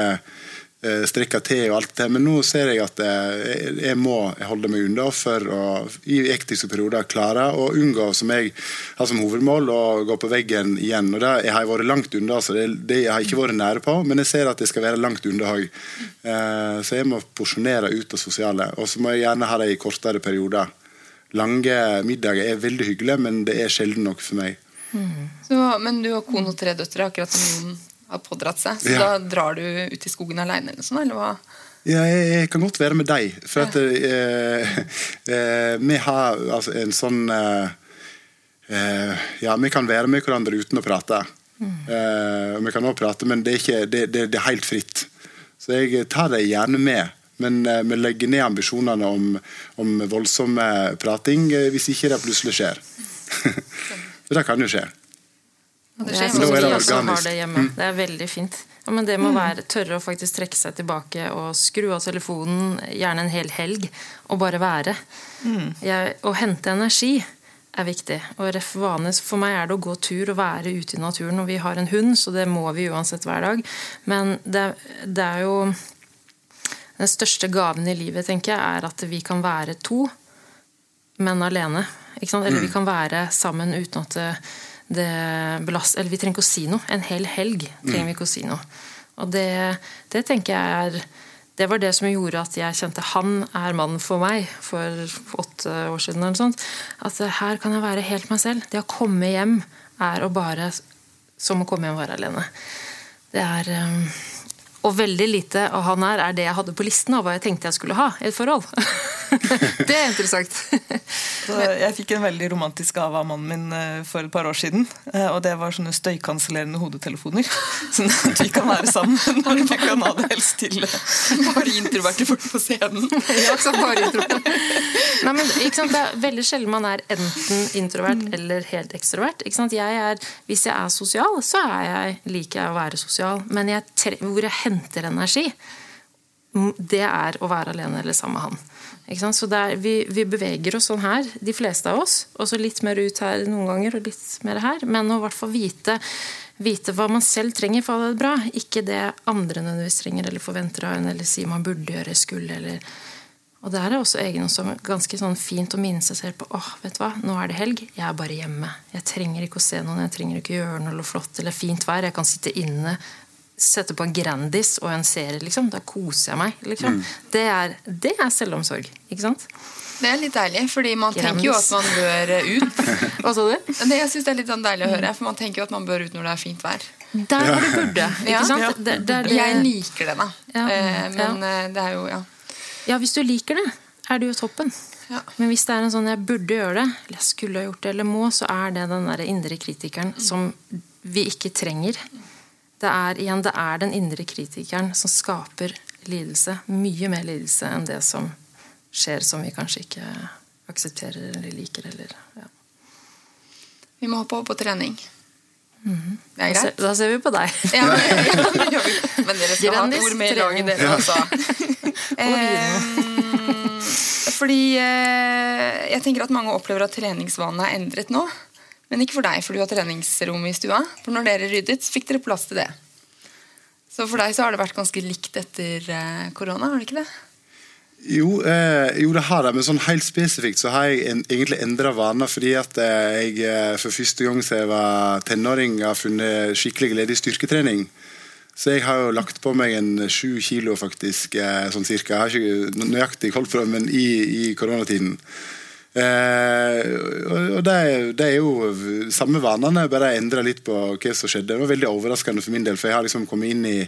Eh, te til og alt det. Men nå ser jeg at eh, jeg må holde meg unna for å i ektiske perioder klare å unngå, som jeg har som hovedmål, å gå på veggen igjen. Og det jeg har jeg vært langt unna, så det, det jeg har ikke vært nære på, men jeg ser at jeg skal være langt unna òg. Eh, så jeg må porsjonere ut det sosiale. Og så må jeg gjerne ha det i kortere perioder. Lange middager er veldig hyggelig, men det er sjelden nok for meg.
Mm. Så, men du har kone og tre døtre, akkurat som Jon har pådratt seg. Så ja. da drar du ut i skogen aleine, eller sånn, eller hva?
Ja, jeg, jeg, kan godt være med deg. For at eh, eh, vi har altså, en sånn eh, eh, Ja, vi kan være med hverandre uten å prate. Mm. Eh, vi kan også prate, men det er, ikke, det, det, det er helt fritt. Så jeg tar deg gjerne med Men eh, vi legger ned ambisjonene om, om voldsom prating hvis ikke det plutselig skjer. *laughs* For det kan jo skje.
Det
skjer.
er
er det
sånn også har det hjemme.
Mm.
Det er veldig fint. Ja, men det må
Mm.
være tørre å faktisk trekke seg tilbake og skru av telefonen, gjerne en hel helg, og bare være.
Mm.
Jeg, å hente energi er viktig. Og ref vane, for meg er det å gå tur og være ute i naturen. Og vi har en hund, så det må vi uansett hver dag. Men det, det er jo Den største gaven i livet, tenker jeg, er at vi kan være to, men alene. Ikke sant? Eller vi kan være sammen uten at det, det belast, Eller vi trenger ikke å si noe. En hel helg trenger vi ikke å si noe. Og det, det tenker jeg er det var det som gjorde at jeg kjente han er mannen for meg for åtte år siden. eller sånt. At her kan jeg være helt meg selv. Det å komme hjem er å bare som å komme hjem og være alene. Det er eh, Og veldig lite av han her er det jeg hadde på listen av hva jeg tenkte jeg skulle ha i et forhold. *laughs* det er interessant.
Jeg fikk en veldig romantisk gave av mannen min eh, for et par år siden. eh, Og det var sånne støykansellerende hodetelefoner. *laughs* Sånn at vi kan være sammen *laughs* når vi kan ha det helst til.
Bare introverte folk på scenen.
Ja, så bare. Nei, men, ikke sant? Det er veldig sjelden man er enten introvert eller helt ekstrovert. Ikke sant? Jeg er, hvis jeg er sosial, så er jeg, liker jeg å være sosial. Men jeg, hvor jeg henter energi, mm, det er å være alene eller sammen med han. Så det er, vi, vi beveger oss sånn her, de fleste av oss. Og så litt mer ut her noen ganger, og litt mer her. Men å i hvert fall vite, vite hva man selv trenger for å ha det bra. Ikke det andre nødvendigvis trenger eller forventer av en, eller sier man burde gjøre, skulle, eller og der er også egenomsorg ganske sånn fint å minne seg selv på åh, vet du hva, nå er det helg, jeg er bare hjemme. Jeg trenger ikke å se noen, jeg trenger ikke å gjøre noe flott eller fint vær. Jeg kan sitte inne, sette på en Grandis og en serie, liksom. Da koser jeg meg. Liksom.
Mm.
Det, er, det er selvomsorg, ikke sant?
Det er litt deilig, fordi man
Grandis.
tenker jo at man bør eh, ut. *laughs*
Hva sa du?
Det, jeg synes det er litt sånn deilig å høre, for man tenker jo at man bør ut når det er fint vær.
Der hvor du burde, ikke sant? Ja. det det-
Jeg liker det, da.
Ja.
Eh, Men ja. det er jo, ja.
Ja, hvis du liker det, er det jo toppen. Men hvis det er en sånn 'jeg burde gjøre det', eller 'jeg skulle ha gjort det', eller 'må', så er det den der indre kritikeren som vi ikke trenger. Det er, igjen, det er den indre kritikeren som skaper lidelse. Mye mer lidelse enn det som skjer som vi kanskje ikke aksepterer eller liker. Eller, ja.
Vi må hoppe over på trening.
Mhm.
Det er
Da ser-
greit?
Da ser vi på deg.
Ja, *laughs* men, ja, men dere skal ha et ord med i laget, dere også. *laughs* Eh, fordi eh, jeg tenker at mange opplever at treningsvanene er endret nå. Men ikke for deg, for du har treningsrom i stua. For når dere ryddet, så fikk dere plass til det. Så for deg så har det vært ganske likt etter eh, korona, har det ikke det?
Jo, eh, jo, det har det, men sånn helt spesifikt så har jeg en, egentlig endra vaner. Fordi at eh, jeg eh, for første gang siden jeg var tenåring har funnet skikkelig glede i styrketrening. Så jeg har jo lagt på meg en sju kilo, faktisk, eh, sånn cirka. Jeg har ikke nøyaktig holdt på det, men i, i koronatiden. Eh, og det, det er jo samme vanene, bare endra litt på hva som skjedde. Det var veldig overraskende for min del, for jeg har liksom kommet inn i,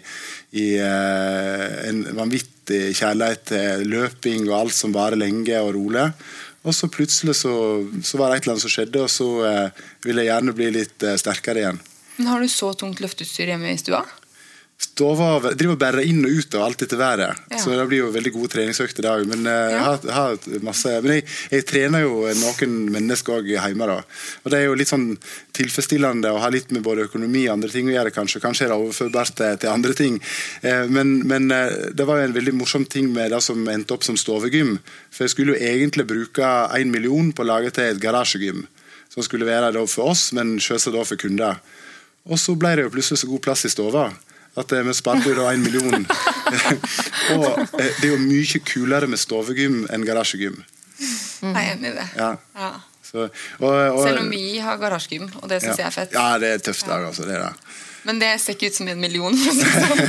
i eh, en vanvittig kjærlighet til løping og alt som varer lenge og rolig. Og så plutselig så, så var det et eller annet som skjedde, og så eh, ville jeg gjerne bli litt eh, sterkere igjen.
Men har du så tungt løfteutstyr hjemme i stua?
Stova driver og bærer inn og ut av alt dette været.
Ja.
Så det blir jo veldig gode treningsøkter i dag. Men, ja. jeg, har, har masse, men jeg, jeg trener jo noen mennesker òg hjemme. da. Og Det er jo litt sånn tilfredsstillende å ha litt med både økonomi og andre ting å gjøre. Kanskje Kanskje er det overførbart til, til andre ting. Eh, men, men eh, det var jo en veldig morsom ting med det som endte opp som stovegym. For jeg skulle jo egentlig bruke én million på å lage til et garasjegym. Som skulle være for oss, men selvsagt for kunder. Og så ble det jo plutselig så god plass i stova at eh, vi sparte jo da en million. *laughs* og eh, det er jo mye kulere med stovegym enn garasjegym.
Jeg er enig i det.
Ja.
Ja.
Så, og, og,
Selv om vi har garasjegym, og det syns
ja.
jeg er fett.
Ja, det er tøft dag, altså. Det er det.
Men det ser ikke ut som en million. sånn.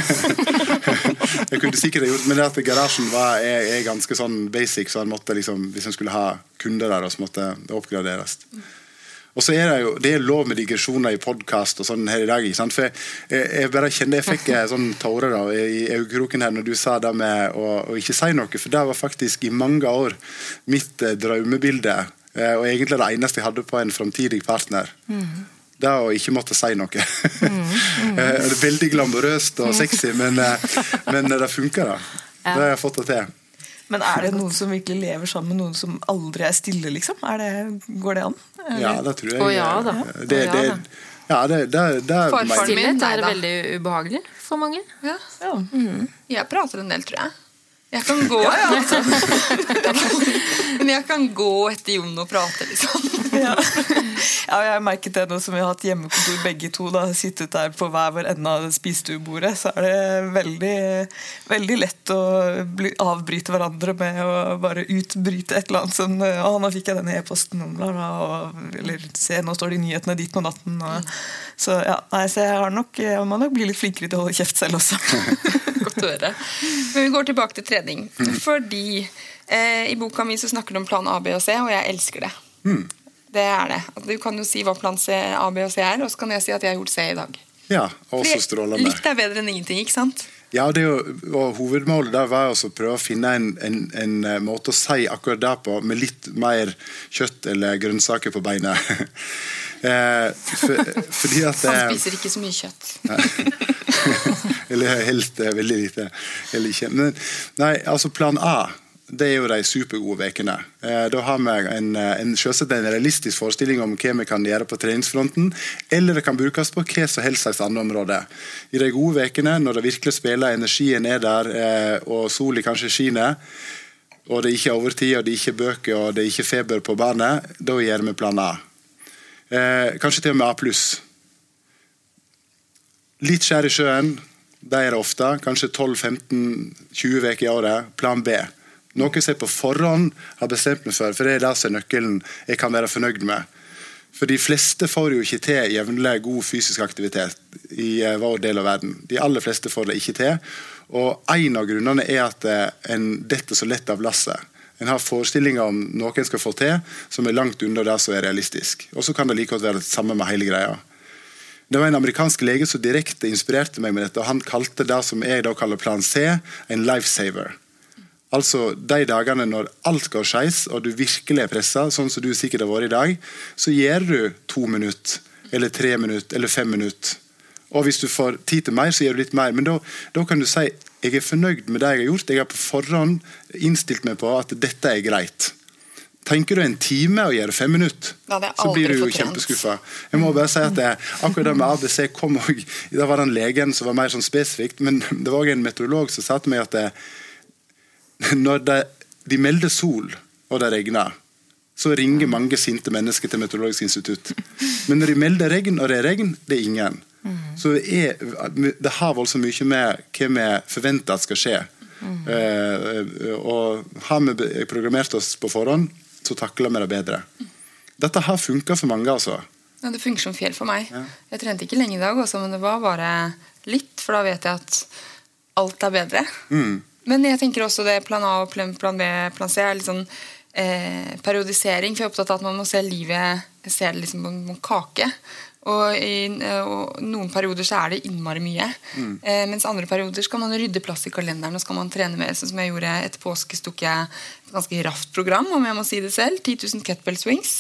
*laughs*
Jeg kunne sikkert gjort Men det at garasjen var, er, er ganske sånn basic, så han måtte liksom, hvis en skulle ha kunder der, så måtte det oppgraderes. Og så er det jo det er lov med digresjoner i podkast og sånn her i dag. ikke sant? For jeg, jeg bare kjenner jeg fikk sånn tåre da, i øyekroken her når du sa det med å, å ikke si noe. For det var faktisk i mange år mitt eh, drømmebilde, eh, og egentlig det eneste jeg hadde på en framtidig partner. Det å ikke måtte si noe. mm, *laughs* det er veldig glamorøst og sexy, men, eh, men det funker, da. Det har jeg fått det til.
Men er det noen som virkelig lever sammen med noen som aldri er stille, liksom? Er det, går det an? Eller?
Ja, det tror jeg.
Å ja da.
Det, det, ja, det, det, det,
Farfaren min,
er veldig ubehagelig for mange.
Ja.
Ja.
Jeg prater en del, tror jeg. Jeg kan gå Men jeg kan gå etter Jon og prate, liksom.
Ja. ja, jeg har merket det nå som vi har hatt hjemmekontor begge to. da, Sittet der på hver vår ende av spisestuebordet, så er det veldig, veldig lett å bli, avbryte hverandre med å bare utbryte et eller annet som Å, nå fikk jeg denne e-posten Eller se, nå står det i nyhetene ditt på natten. Og, så ja, nei, så jeg, har nok, jeg må nok bli litt flinkere til å holde kjeft selv også.
Godt å høre. Men vi går tilbake til trening. Fordi eh, i boka mi så snakker du om plan A, B og C, og jeg elsker det. Det er det. Du kan jo si hva plan C, A, B og C er, og så kan jeg si at jeg har gjort C i dag.
Ja, og så strålende.
Litt er bedre enn ingenting, ikke sant?
Ja, det jo, og Hovedmålet der var å prøve å finne en, en, en eh, måte å si akkurat det på, med litt mer kjøtt eller grønnsaker på beinet. *laughs* eh, for, fordi at
Han
eh,
spiser ikke så mye kjøtt. *laughs*
Eller helst eh, veldig lite. Eller ikke. Men nei, altså plan A det er jo de supergode ukene. Da har vi en, en, en realistisk forestilling om hva vi kan gjøre på treningsfronten, eller det kan brukes på hva som helst slags andre område. I de gode ukene, når det virkelig spiller, energien er der, og sola kanskje skinner, og det er ikke overtid, og det er ikke bøker, og det er ikke feber på barnet, da gjør vi plan A. Eh, kanskje til og med A. Litt skjær i sjøen, det er det ofte. Kanskje 12-15-20 uker i året. Plan B. Noe som jeg på forhånd har bestemt meg for, for det er det som er nøkkelen jeg kan være fornøyd med. For de fleste får jo ikke til jevnlig god fysisk aktivitet i eh, vår del av verden. De aller fleste får det ikke til. Og en av grunnene er at eh, en detter så lett av lasset. En har forestillinger om noe en skal få til, som er langt under det som er realistisk. Og så kan det like godt være det samme med hele greia. Det var en amerikansk lege som direkte inspirerte meg med dette. og Han kalte det som jeg da kaller plan C, en lifesaver. Altså de dagene når alt går skeis, og du virkelig er pressa, sånn som du sikkert har vært i dag, så gjør du to minutter, eller tre minutter, eller fem minutter. Og hvis du får tid til mer, så gjør du litt mer. Men da, da kan du si jeg er fornøyd med det jeg har gjort. Jeg har på forhånd innstilt meg på at dette er greit. Tenker du en time og gjør fem minutter, så blir du jo kjempeskuffa. Jeg må bare si at det, akkurat det med ABC kom òg Da var den legen som var mer sånn spesifikt, men det var òg en meteorolog som sa til meg at det, når det, de melder sol og det regner, så ringer mange sinte mennesker til Meteorologisk institutt. Men når de melder regn, og det er regn, det er ingen. Så det, er, det har voldsomt mye med hva vi forventer at skal skje. Eh, og har vi programmert oss på forhånd, så takler vi det bedre. Dette har funka for mange, altså.
Ja, det funker som fjell for meg. Jeg trente ikke lenge i dag, også, men det var bare litt, for da vet jeg at alt er bedre. Men jeg tenker også det plan A og plan plan B plan C er litt sånn eh, periodisering. For jeg er opptatt av at man må se livet se det liksom på en kake. Og i eh, og noen perioder så er det innmari mye. Eh, mens andre perioder skal man rydde plass i kalenderen og skal man trene mer. Sånn som jeg gjorde etter påske, tok jeg et ganske raft program, om jeg må si det selv. 10 000 kettlebell swings.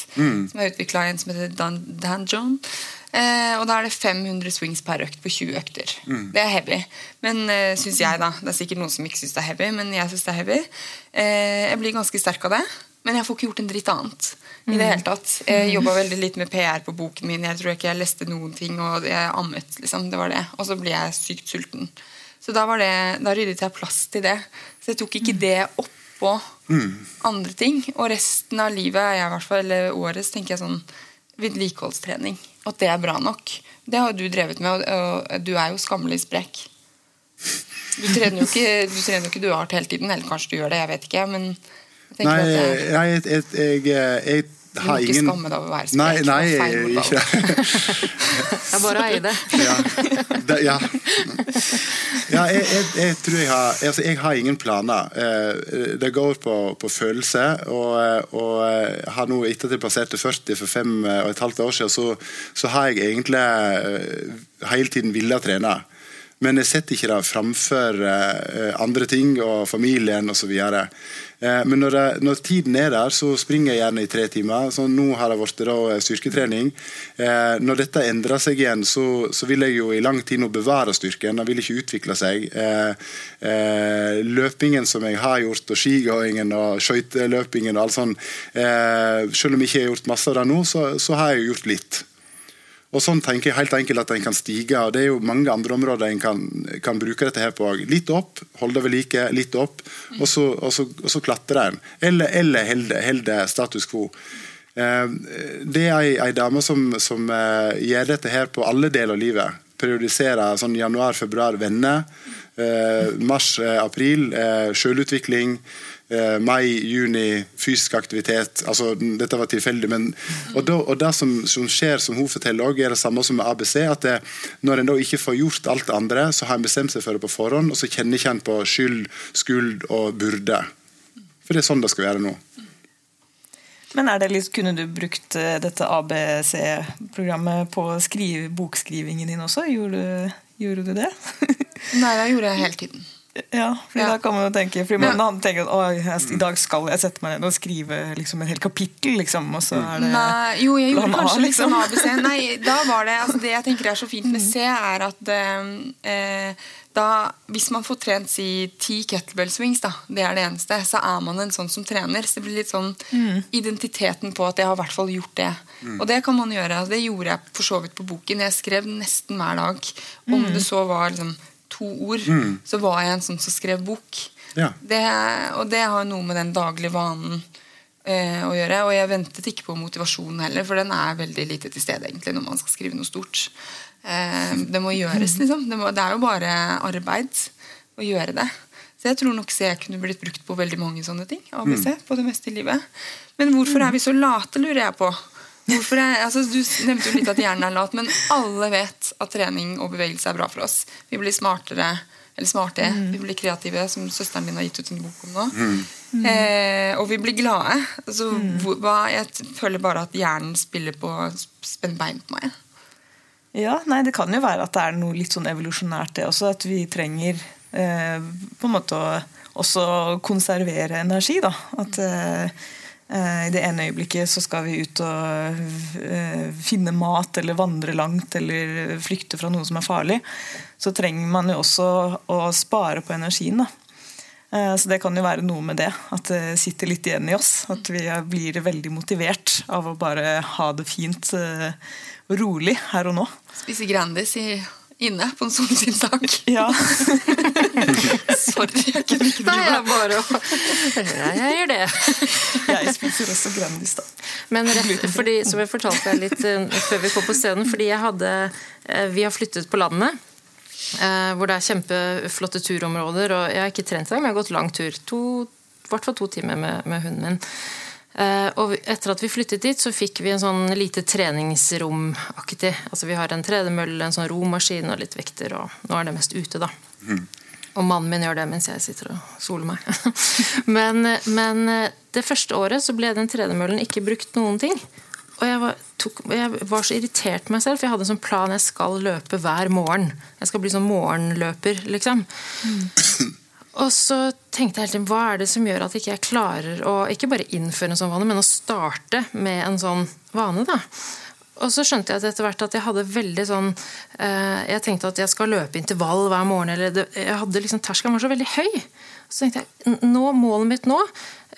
Som jeg utvikla en som heter Dan, Dan John. Eh, og da er det 500 swings per økt på 20 økter. Det er heavy. Men eh, syns jeg, da. Det er sikkert noen som ikke syns det er heavy, men jeg syns det er heavy. Eh, jeg blir ganske sterk av det. Men jeg får ikke gjort en dritt annet. I det hele tatt. Jeg jobba veldig litt med PR på boken min. Jeg tror ikke jeg leste noen ting, og jeg ammet. liksom, det var det. Og så blir jeg sykt sulten. Så da, var det, da ryddet jeg plass til det. Så jeg tok ikke det oppå andre ting. Og resten av livet, jeg i hvert fall, eller året, så tenker jeg sånn vedlikeholdstrening. At det er bra nok. Det har jo du drevet med, og, og du er jo skammelig sprek. Du trener jo ikke du trener jo ikke duart hele tiden, eller kanskje du gjør det, jeg vet ikke. Men jeg
Nei, jeg, jeg, jeg, jeg, jeg
du
har
ingen ikke
skammet
skamme deg over å være sprek.
Nei, nei ikke.
Det er *laughs* bare å eie det.
ja. Det, ja. ja jeg, jeg, jeg tror jeg har altså Jeg har ingen planer. Eh, Det går på, på følelse. Og, og har nå etter at jeg passerte 40 for fem og et halvt år siden, så, så har jeg egentlig eh, hele tiden villet trene. men jeg setter ikke det framfor eh, andre ting og familien osv. Eh, men når, jeg, når, tiden er der, så springer jeg gjerne i tre timer. Så nå har det blitt eh, styrketrening. Eh, når dette endrer seg igjen, så, så, vil jeg jo i lang tid nå bevare styrken. Den vil ikke utvikle seg. løpingen som jeg har gjort, og skigåingen og skøyteløpingen og alt sånt, selv om jeg ikke har gjort masse av det nå, så, så har jeg gjort litt. Og sånn tenker jeg helt enkelt at en kan stige. og Det er jo mange andre områder en kan, kan bruke dette her på. Litt opp, holde det ved like, litt opp, og så, og så, og så klatrer en. Eller, eller holde status quo. Eh, det er ei, dame som, som uh, gjør dette her på alle deler av livet. Periodiserer sånn januar, februar, venner. Mars-april mars, eh, mai, juni, fysisk aktivitet. altså Dette var tilfeldig. men og, da, og Det som, som, skjer, som hun forteller, òg, er det samme som med ABC. at det, Når en da ikke får gjort alt det andre, så har en bestemt seg for det på forhånd, og så kjenner ikke en på skyld, skuld og burde. For det er sånn det skal være nå.
Men er det litt, Kunne du brukt eh, dette ABC-programmet på skrive, bokskrivingen din også? Gjorde, gjorde du det?
Nei, det gjorde jeg hele tiden.
Ja, for ja. da kan man jo tenke fordi man, Han tenker at i dag skal jeg sette meg ned og skrive liksom, et helt kapittel, liksom, og så er det
Nei, Jo, jeg gjorde kanskje liksom. ABC. Nei, da var det altså, Det jeg tenker er så fint med *laughs* C, er at eh, da, hvis man får trent si ti kettlebell swings, da, det er det eneste, så er man en sånn som trener. Så det blir litt sånn mm. identiteten på at jeg har i hvert fall gjort det. Mm. Og det kan man gjøre. Det gjorde jeg for så vidt på boken. Jeg skrev nesten hver dag. Om mm. det så var liksom to ord, mm. så var jeg en sånn som skrev bok. Ja. Det, og det har noe med den daglige vanen eh, å gjøre. Og jeg ventet ikke på motivasjonen heller, for den er veldig lite til stede egentlig når man skal skrive noe stort. Eh, det må gjøres, liksom. Det, må, det, er jo bare arbeid å gjøre det. Så jeg tror nok C kunne blitt brukt på veldig mange sånne ting. ABC, mm. på det meste i livet. Men hvorfor er vi så late, lurer jeg på. Hvorfor er, altså, du nevnte jo litt at hjernen er lat, men alle vet at trening og bevegelse er bra for oss. Vi blir smartere, eller smarte, mm. vi blir kreative, som søsteren din har gitt ut en bok om nå. Mm. Eh, og vi blir glade. Altså, mm. hvor, hva, jeg føler bare at hjernen spiller på spenn bein på meg.
Ja, nei, Det kan jo være at det er noe litt sånn evolusjonært, det også. At vi trenger eh, på en måte å også konservere energi. da, at Eh, I det ene øyeblikket så skal vi ut og eh, finne mat eller vandre langt eller flykte fra noe som er farlig. Så trenger man jo også å spare på energien. da. Eh, så det kan jo være noe med det. At det sitter litt igjen i oss. At vi blir veldig motivert av å bare ha det fint og rolig her og nå.
Spise Grandis i inne på en solskinnsdag.
Ja. *laughs*
Sorry, jeg kunne ikke
Nei, jeg bare ja, Jeg gjør det.
jeg spiser også Grandis, da.
Men rett, fordi, som jeg fortalte deg litt uh, før vi kom på scenen, fordi jeg hadde uh, Vi har flyttet på landet. Uh, hvor det er kjempeflotte turområder. Og jeg har ikke trent engang, men jeg har gått lang tur. To, I hvert fall to timer med, med hunden min. Eh, og etter at vi flyttet dit, så fikk vi en sånn lite treningsromaktig. Altså vi har en tredemølle, en sånn romaskin og litt vekter, og nå er det mest ute, da. Mm. Og mannen min gjør det mens jeg sitter og soler meg. *laughs* men, men, eh, det første året så ble den tredemøllen ikke brukt noen ting. Og jeg var, tok, jeg var, så irritert på meg selv, for jeg hadde en sånn plan jeg skal løpe hver morgen. Jeg skal bli sånn morgenløper, liksom. Mm. Og så tenkte jeg hele tiden, hva er det som gjør at ikke jeg klarer å ikke bare innføre en sånn vane, men å starte med en sånn vane. da. Og så skjønte jeg etter hvert at jeg hadde veldig sånn eh, Jeg tenkte at jeg skal løpe intervall hver morgen. eller det, jeg hadde liksom, Terskelen var så veldig høy. Så tenkte jeg nå, målet mitt nå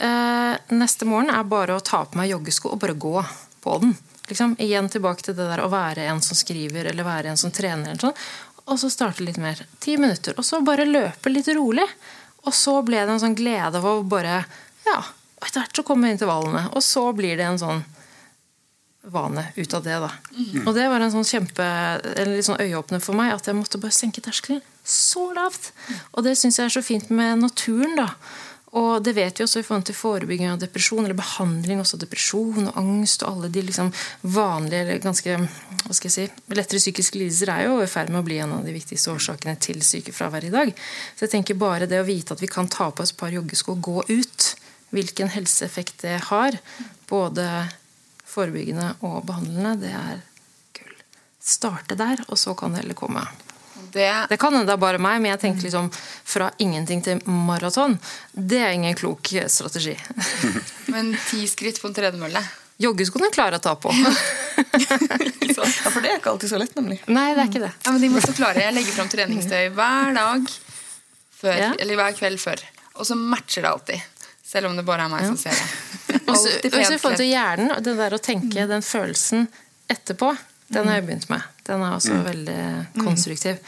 eh, neste morgen er bare å ta på meg joggesko og bare gå på den. Liksom, igjen tilbake til det der å være en som skriver eller være en som trener. Eller sånn og så starte litt mer. Ti minutter. Og så bare løpe litt rolig. Og så ble det en sånn glede av å bare Ja, etter hvert så kommer intervallene. Og så blir det en sånn vane ut av det. da. Mm. Og det var en sånn kjempe, en litt sånn øyeåpner for meg, at jeg måtte bare senke terskelen så lavt. Og det syns jeg er så fint med naturen. da. Og det vet vi også i forhold til forebygging av depresjon, eller behandling også depresjon og angst og alle de liksom vanlige eller ganske hva skal jeg si, lettere psykiske lidelser er jo i ferd med å bli en av de viktigste årsakene til sykefravær i dag. Så jeg tenker bare det å vite at vi kan ta på oss et par joggesko og gå ut, hvilken helseeffekt det har, både forebyggende og behandlende, det er gull. Starte der, og så kan det heller komme
Det,
Det kan hende det er bare meg, men jeg tenker liksom fra ingenting til maraton. Det er ingen klok strategi. *laughs*
men ti skritt på en tredemølle
Joggeskoene klarer jeg å ta på. *laughs*
Ja, For det er ikke alltid så lett, nemlig.
Nei, det er ikke det.
Ja, men de må så klare. Jeg legger fram treningstøy hver dag før,
Ja.
eller hver kveld før. Og så matcher det alltid. Selv om det bare er meg som ser det. *laughs*
Og så i forhold til hjernen, og det der å tenke den følelsen etterpå, den har jeg begynt med. Den er også veldig konstruktiv.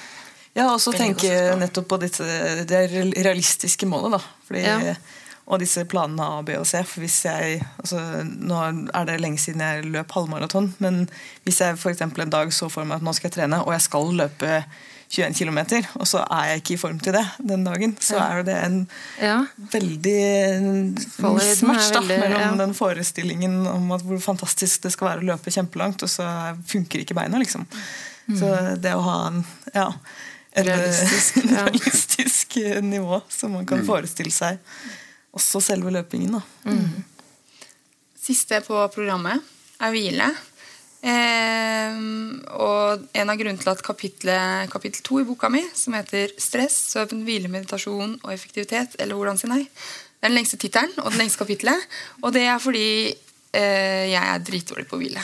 Ja, og så tenke nettopp på disse, det realistiske målet, da. Fordi,
Ja.
Og disse planene A, B og C. For hvis jeg, altså, nå er det lenge siden jeg løp halvmaraton, men hvis jeg eksempel en dag så for meg at nå skal jeg trene, og jeg skal løpe 21 km, og så er jeg ikke i form til det den dagen, så er det en
Ja.
veldig mismatch da, mellom
ja.
den forestillingen om at hvor fantastisk det skal være å løpe kjempelangt, og så funker ikke beina, liksom. Så det å ha en ja, et
Realistisk, *laughs* ja.
realistisk nivå som man kan forestille seg også selve løpingen. Da.
Siste på programmet er hvile. Eh, og en av grunnene til at kapitlet, kapittel to i boka mi, som heter 'Stress, søvn, hvile, meditasjon og effektivitet', eller 'Hvordan si nei', det er den lengste tittelen og det lengste kapitlet. Og det er fordi eh, jeg er dritdårlig på å hvile.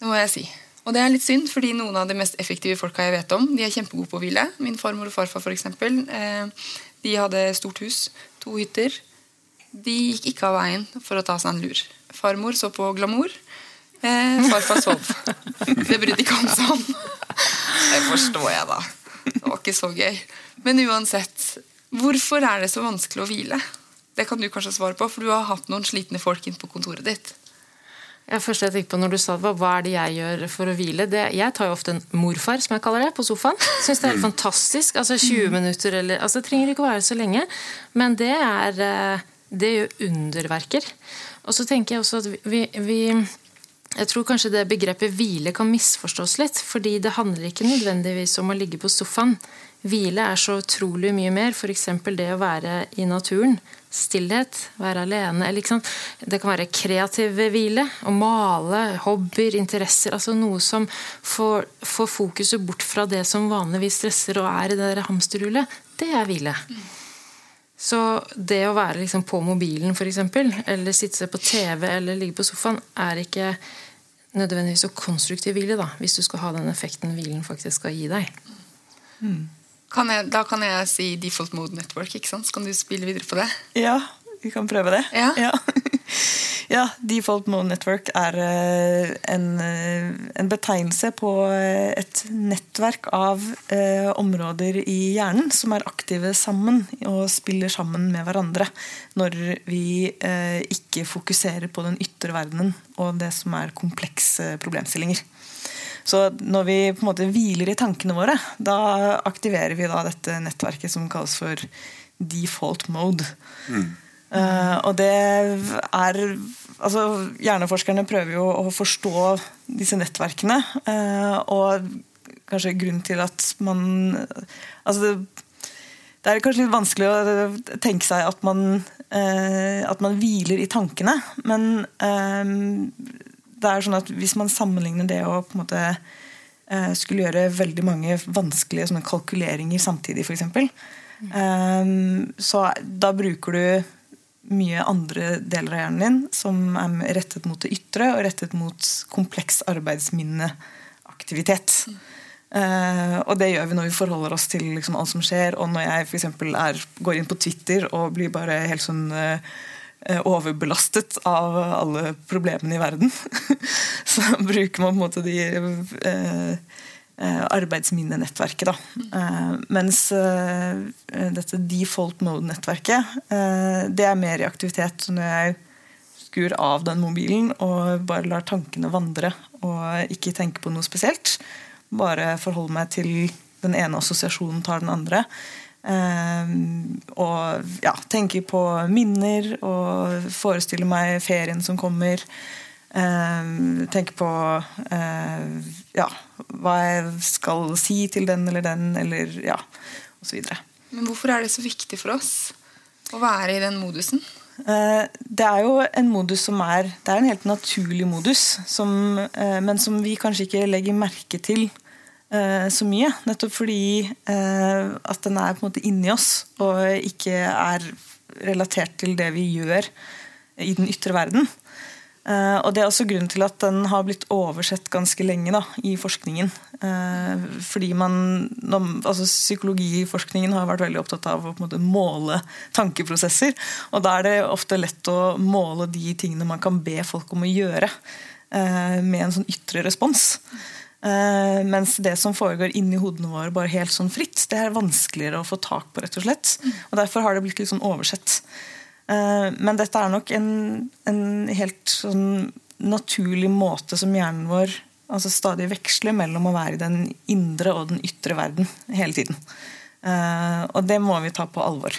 Det må jeg si. Og det er litt synd, fordi noen av de mest effektive folka jeg vet om, de er kjempegode på å hvile. Min farmor og farfar, for eksempel, eh, de hadde stort hus, to hytter. De gikk ikke av veien for å ta seg en lur. Farmor så på glamour. Eh, farfar sov. *laughs* Det brydde ikke han seg om. Det forstår jeg, da. Det var ikke så gøy. Men uansett, hvorfor er det så vanskelig å hvile? Det kan du kanskje svare på, for du har hatt noen slitne folk inn på kontoret ditt.
Ja, første jeg tenkte på når du sa det var, Hva er det jeg gjør for å hvile? Det, jeg tar jo ofte en morfar, som jeg kaller det, på sofaen. *laughs* Syns det er helt fantastisk. Altså 20 minutter eller altså Det trenger ikke å være så lenge, men det er eh, Det gjør underverker. Og så tenker jeg også at vi, vi jeg tror kanskje det begrepet hvile kan misforstås litt. Fordi det handler ikke nødvendigvis om å ligge på sofaen. Hvile er så utrolig mye mer. F.eks. det å være i naturen. Stillhet. Være alene. Det kan være kreativ hvile. Å male. Hobbyer, interesser. altså Noe som får, får fokuset bort fra det som vanligvis stresser og er i det der hamsterhjulet. Det er hvile. Så det å være liksom på mobilen eksempel, eller sitte på TV eller ligge på sofaen, er ikke nødvendigvis så konstruktiv hvile, da, hvis du skal ha den effekten hvilen faktisk skal gi deg.
Kan jeg, da kan jeg si default mode network, ikke sant? Så kan du spille videre på det.
Ja, vi kan prøve det.
Ja.
Ja, *laughs* Ja, Default Mode Network er eh, en, eh, en betegnelse på eh, et nettverk av eh, områder i hjernen som er aktive sammen og spiller sammen med hverandre når vi eh, ikke fokuserer på den ytre verdenen og det som er komplekse problemstillinger. Så når vi på en måte hviler i tankene våre, da aktiverer vi da dette nettverket som kalles for default mode. Eh, og det er altså Hjerneforskerne prøver jo å forstå disse nettverkene. Uh, og kanskje grunnen til at man altså det, det er kanskje litt vanskelig å tenke seg at man, uh, at man hviler i tankene. Men eh, det er sånn at hvis man sammenligner det å på en måte eh, skulle gjøre veldig mange vanskelige sånne kalkuleringer samtidig, f.eks., mm. så da bruker du mye andre deler av hjernen din som er rettet mot det ytre og rettet mot kompleks arbeidsminneaktivitet. Eh, og det gjør vi når vi forholder oss til liksom, alt som skjer. Og når jeg for er, går inn på Twitter og blir bare helt sånn eh, overbelastet av alle problemene i verden, *laughs* så bruker man på en måte de eh, eh, arbeidsminnenettverket. Da. Eh, mens eh, dette default mode-nettverket eh, det er mer i aktivitet når jeg skur av den mobilen og bare lar tankene vandre og ikke tenke på noe spesielt. Bare forholde meg til den ene assosiasjonen tar den andre. Eh, og ja, tenke på minner og forestille meg ferien som kommer. Eh, tenke på eh, ja, hva jeg skal si til den eller den, eller ja, osv.
Men hvorfor er det så viktig for oss å være i den modusen?
Eh, Det er jo en modus som er Det er en helt naturlig modus, som, eh, men som vi kanskje ikke legger merke til så mye. Nettopp fordi eh, at den er på en måte inni oss, og ikke er relatert til det vi gjør i den ytre verden. Uh, og Det er også grunnen til at den har blitt oversett ganske lenge da, i forskningen. Fordi man, altså Psykologiforskningen har vært veldig opptatt av å måte, måle tankeprosesser. Og da er det ofte lett å måle de tingene man kan be folk om å gjøre, med en sånn ytre respons. Mens det som foregår inni hodene våre bare helt sånn fritt, det er vanskeligere å få tak på. rett og slett. Og Derfor har det blitt litt sånn oversett. Uh, men dette er nok en, en helt sånn naturlig måte som hjernen vår altså stadig veksler mellom å være i den indre og den ytre verden hele tiden. Uh, og det må vi ta på alvor.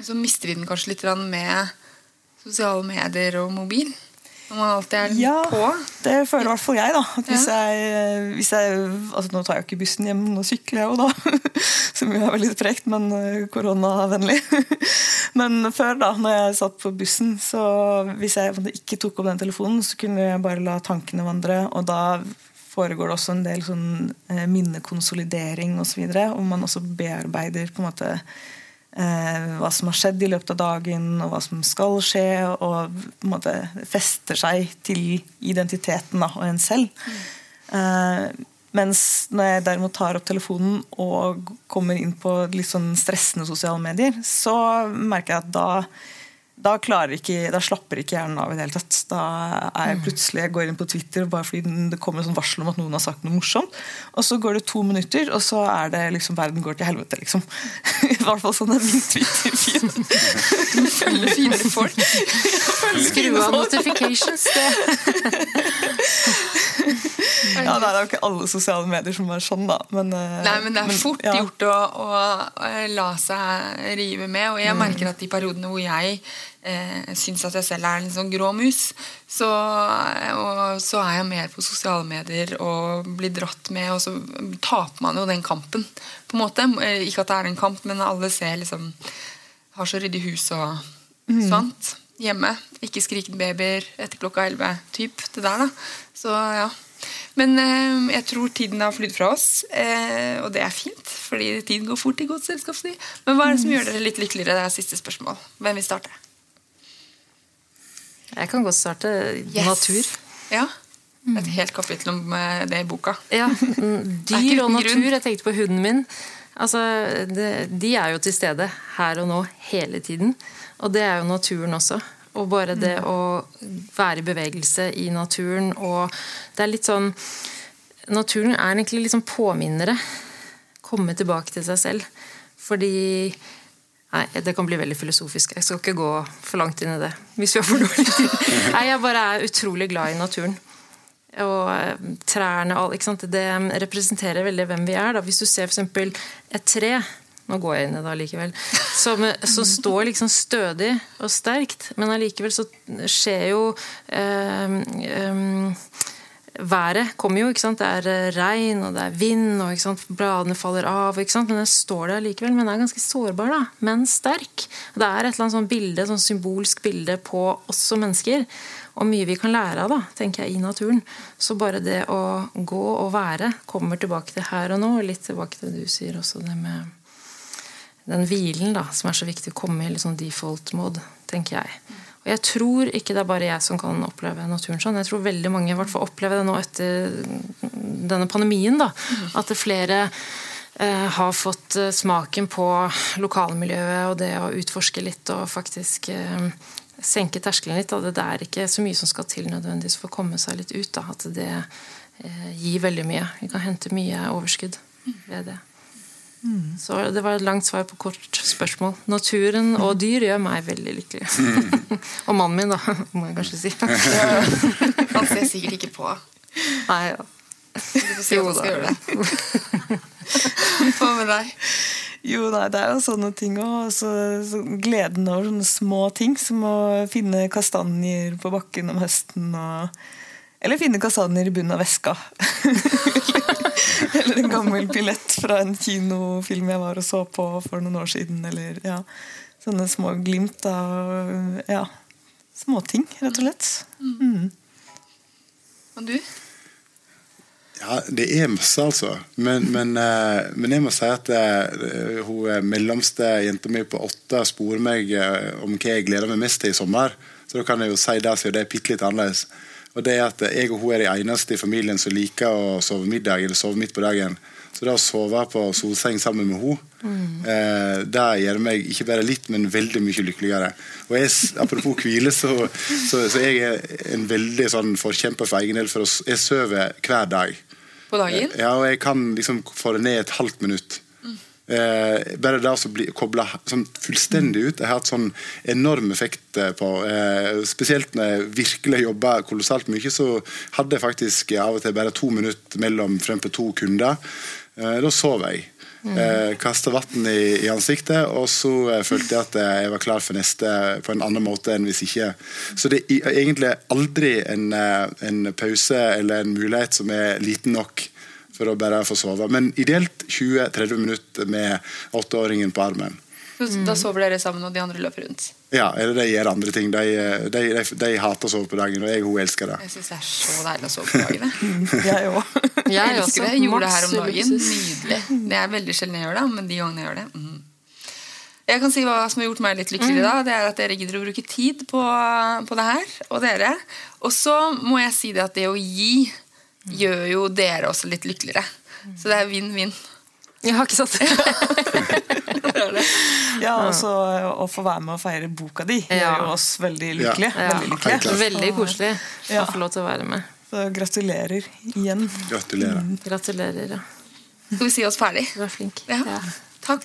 Så mister vi den kanskje litt med sosiale medier og mobil? Når man alltid er
ja,
på?
det føler i hvert fall jeg. da. Hvis jeg, hvis jeg, altså Nå tar jeg jo ikke bussen hjem, nå sykler jeg jo da. *laughs* Som jo er veldig sprekt, men eh, koronavennlig. *laughs* Men før, da når jeg satt på bussen, så hvis jeg ikke tok opp den telefonen, så kunne jeg bare la tankene vandre. Og da foregår det også en del sånn eh, minnekonsolidering osv. Og, så og man også bearbeider på en måte hva som har skjedd i løpet av dagen, og hva som skal skje, og på en måte fester seg til identiteten da, og en selv. Mm. Eh, mens når jeg derimot tar opp telefonen og kommer inn på litt sånn stressende sosiale medier, så merker jeg at da da, ikke, da, slapper ikke hjernen av i det hele tatt. Da er jeg mm. plutselig, jeg går inn på Twitter bare fordi det kommer sånn varsel om at noen har sagt noe morsomt. Og så går det to minutter, og så er det liksom verden går til helvete, liksom. *laughs* I hvert fall sånn er min Twitter-feed. *laughs*
Du følger fine folk. *laughs*
Skru av notifications, det.
ja, det er jo ikke alle sosiale medier som er sånn, da. Men,
eh, Nei, men det er fort ja. gjort å, å, å, la seg rive med. Og jeg mm. merker at de periodene hvor jeg eh, syns at jeg selv er en sånn grå mus, så, så, er jeg mer på sosiale medier og blir dratt med, og så taper man jo den kampen. på en måte. Eh, ikke at det er en kamp, men alle ser liksom Har så ryddig hus og mm. sånt hjemme. Ikke skrikende babyer etter klokka 11. Typ, det der, da. Så ja. Men eh, jeg tror tiden har flydd fra oss, eh, og det er fint. Fordi tiden går fort i godt selskapsliv. Men hva er det som gjør dere litt lykkeligere? Det er siste spørsmål. Hvem vil starte?
Jeg kan godt starte. Yes. Natur.
Ja. Et helt kapittel om eh, det i boka.
Ja, *laughs* Dyr og natur. Jeg tenkte på hunden min. Altså, det, de er jo til stede her og nå hele tiden. Og det er jo naturen også. Og bare det mm. å være i bevegelse i naturen og Det er litt sånn Naturen er egentlig litt sånn påminnere. Komme tilbake til seg selv. Fordi Nei, det kan bli veldig filosofisk. Jeg skal ikke gå for langt inn i det. Hvis vi har for dårlig tid. *laughs* Nei, jeg bare er utrolig glad i naturen. Og trærne trærne alt, Det representerer veldig hvem vi er. Da. Hvis du ser f.eks. et tre nå går jeg inn i det allikevel. Som, som, står liksom stødig og sterkt, men allikevel så skjer jo eh, eh, været kommer jo. ikke sant? Det er eh, regn og det er vind, og ikke sant? bladene faller av. ikke sant? Men den står der likevel. Men den er ganske sårbar, da, men sterk. Det er et eller annet sånn bilde, sånn symbolsk bilde på oss som mennesker. Og mye vi kan lære av da, tenker jeg, i naturen. Så bare det å gå og være kommer tilbake til her og nå. og Litt tilbake til det du sier også, det med den hvilen da, som er så viktig å komme i litt sånn default mode, tenker jeg. Og jeg tror ikke det er bare jeg som kan oppleve naturen sånn. Jeg tror veldig mange i hvert fall opplever det nå etter denne pandemien. da, At flere eh, har fått eh, smaken på lokalmiljøet og det å utforske litt og faktisk eh, senke terskelen litt. Da. Det er ikke så mye som skal til nødvendigvis for å komme seg litt ut. Da. At det eh, gir veldig mye. Vi kan hente mye overskudd ved det. Mm. Så det var et langt svar på kort spørsmål. Naturen og dyr gjør meg veldig lykkelig. Mm. *laughs* og mannen min, da, *laughs* må jeg kanskje si. *laughs*
Han ser sikkert ikke på.
Nei, ja.
Si jo det. Hva med deg?
Jo, nei, det er jo sånne ting òg. Så, så gleden over sånne små ting, som å finne kastanjer på bakken om høsten. Og, eller finne kastanjer i bunnen av veska. *laughs* eller en gammel billett fra en kinofilm jeg var og så på for noen år siden. Eller ja, sånne små glimt av ja, småting, rett og slett. Mm.
Og du?
Ja, det er masse, altså. Men, men, eh, men jeg må si at uh, hun eh, mellomste jenta mi på åtte sporer meg om hva jeg gleder meg mest til i sommer. Så da kan jeg jo si det, siden det er bitte litt annerledes. Og det er at Jeg og hun er de eneste i familien som liker å sove middag eller sove midt på dagen. Så det å sove på solseng sammen med henne, mm. eh, det gjør meg ikke bare litt, men veldig mye lykkeligere. Og jeg, Apropos *laughs* hvile, så, så, så jeg er en veldig sånn forkjemper for egen del. For jeg sover hver dag.
På dagen?
Ja, og jeg kan liksom få det ned et halvt minutt. Eh, bare det å bli kobla sånn fullstendig ut. Jeg har hatt sånn enorm effekt eh, på eh, Spesielt når jeg virkelig jobba kolossalt mye, så hadde jeg faktisk av og til bare to minutter mellom frem på to kunder. Eh, da sov jeg. Mm. Eh, Kasta vann i, i, ansiktet, og så eh, følte jeg at jeg var klar for neste på en annen måte enn hvis ikke. Så det er egentlig aldri en, en pause eller en mulighet som er liten nok for å bare få sove. Men ideelt 20-30 minutter med åtteåringen på armen.
Da sover dere sammen, og de andre løper rundt?
Ja, eller de gjør andre ting. De, de, de, de hater å sove på dagen, og jeg hun elsker det.
Jeg syns det er så deilig å sove på dagen.
jeg *laughs* òg. *laughs*
Jeg, jeg elsker det. Jeg gjorde det her om dagen. Nydelig. Det er veldig sjelden jeg gjør det, men de gangene jeg gjør det mm. Jeg kan si Hva som har gjort meg litt lykkelig, da, det er at dere gidder å bruke tid på, på det her. Og dere. Og så må jeg si det at det å gi gjør jo dere også litt lykkeligere. Så det er vinn-vinn.
Jeg har ikke sagt *laughs*
det. ja, også Å få være med og feire boka di gjør jo oss veldig lykkelige. Ja. Veldig, lykkelige.
veldig koselig å få lov til å være med.
Så gratulerer igjen.
Gratulerer. Mm.
Gratulerer, ja.
Skal vi si oss ferdig?
Du er flink.
Ja. Takk.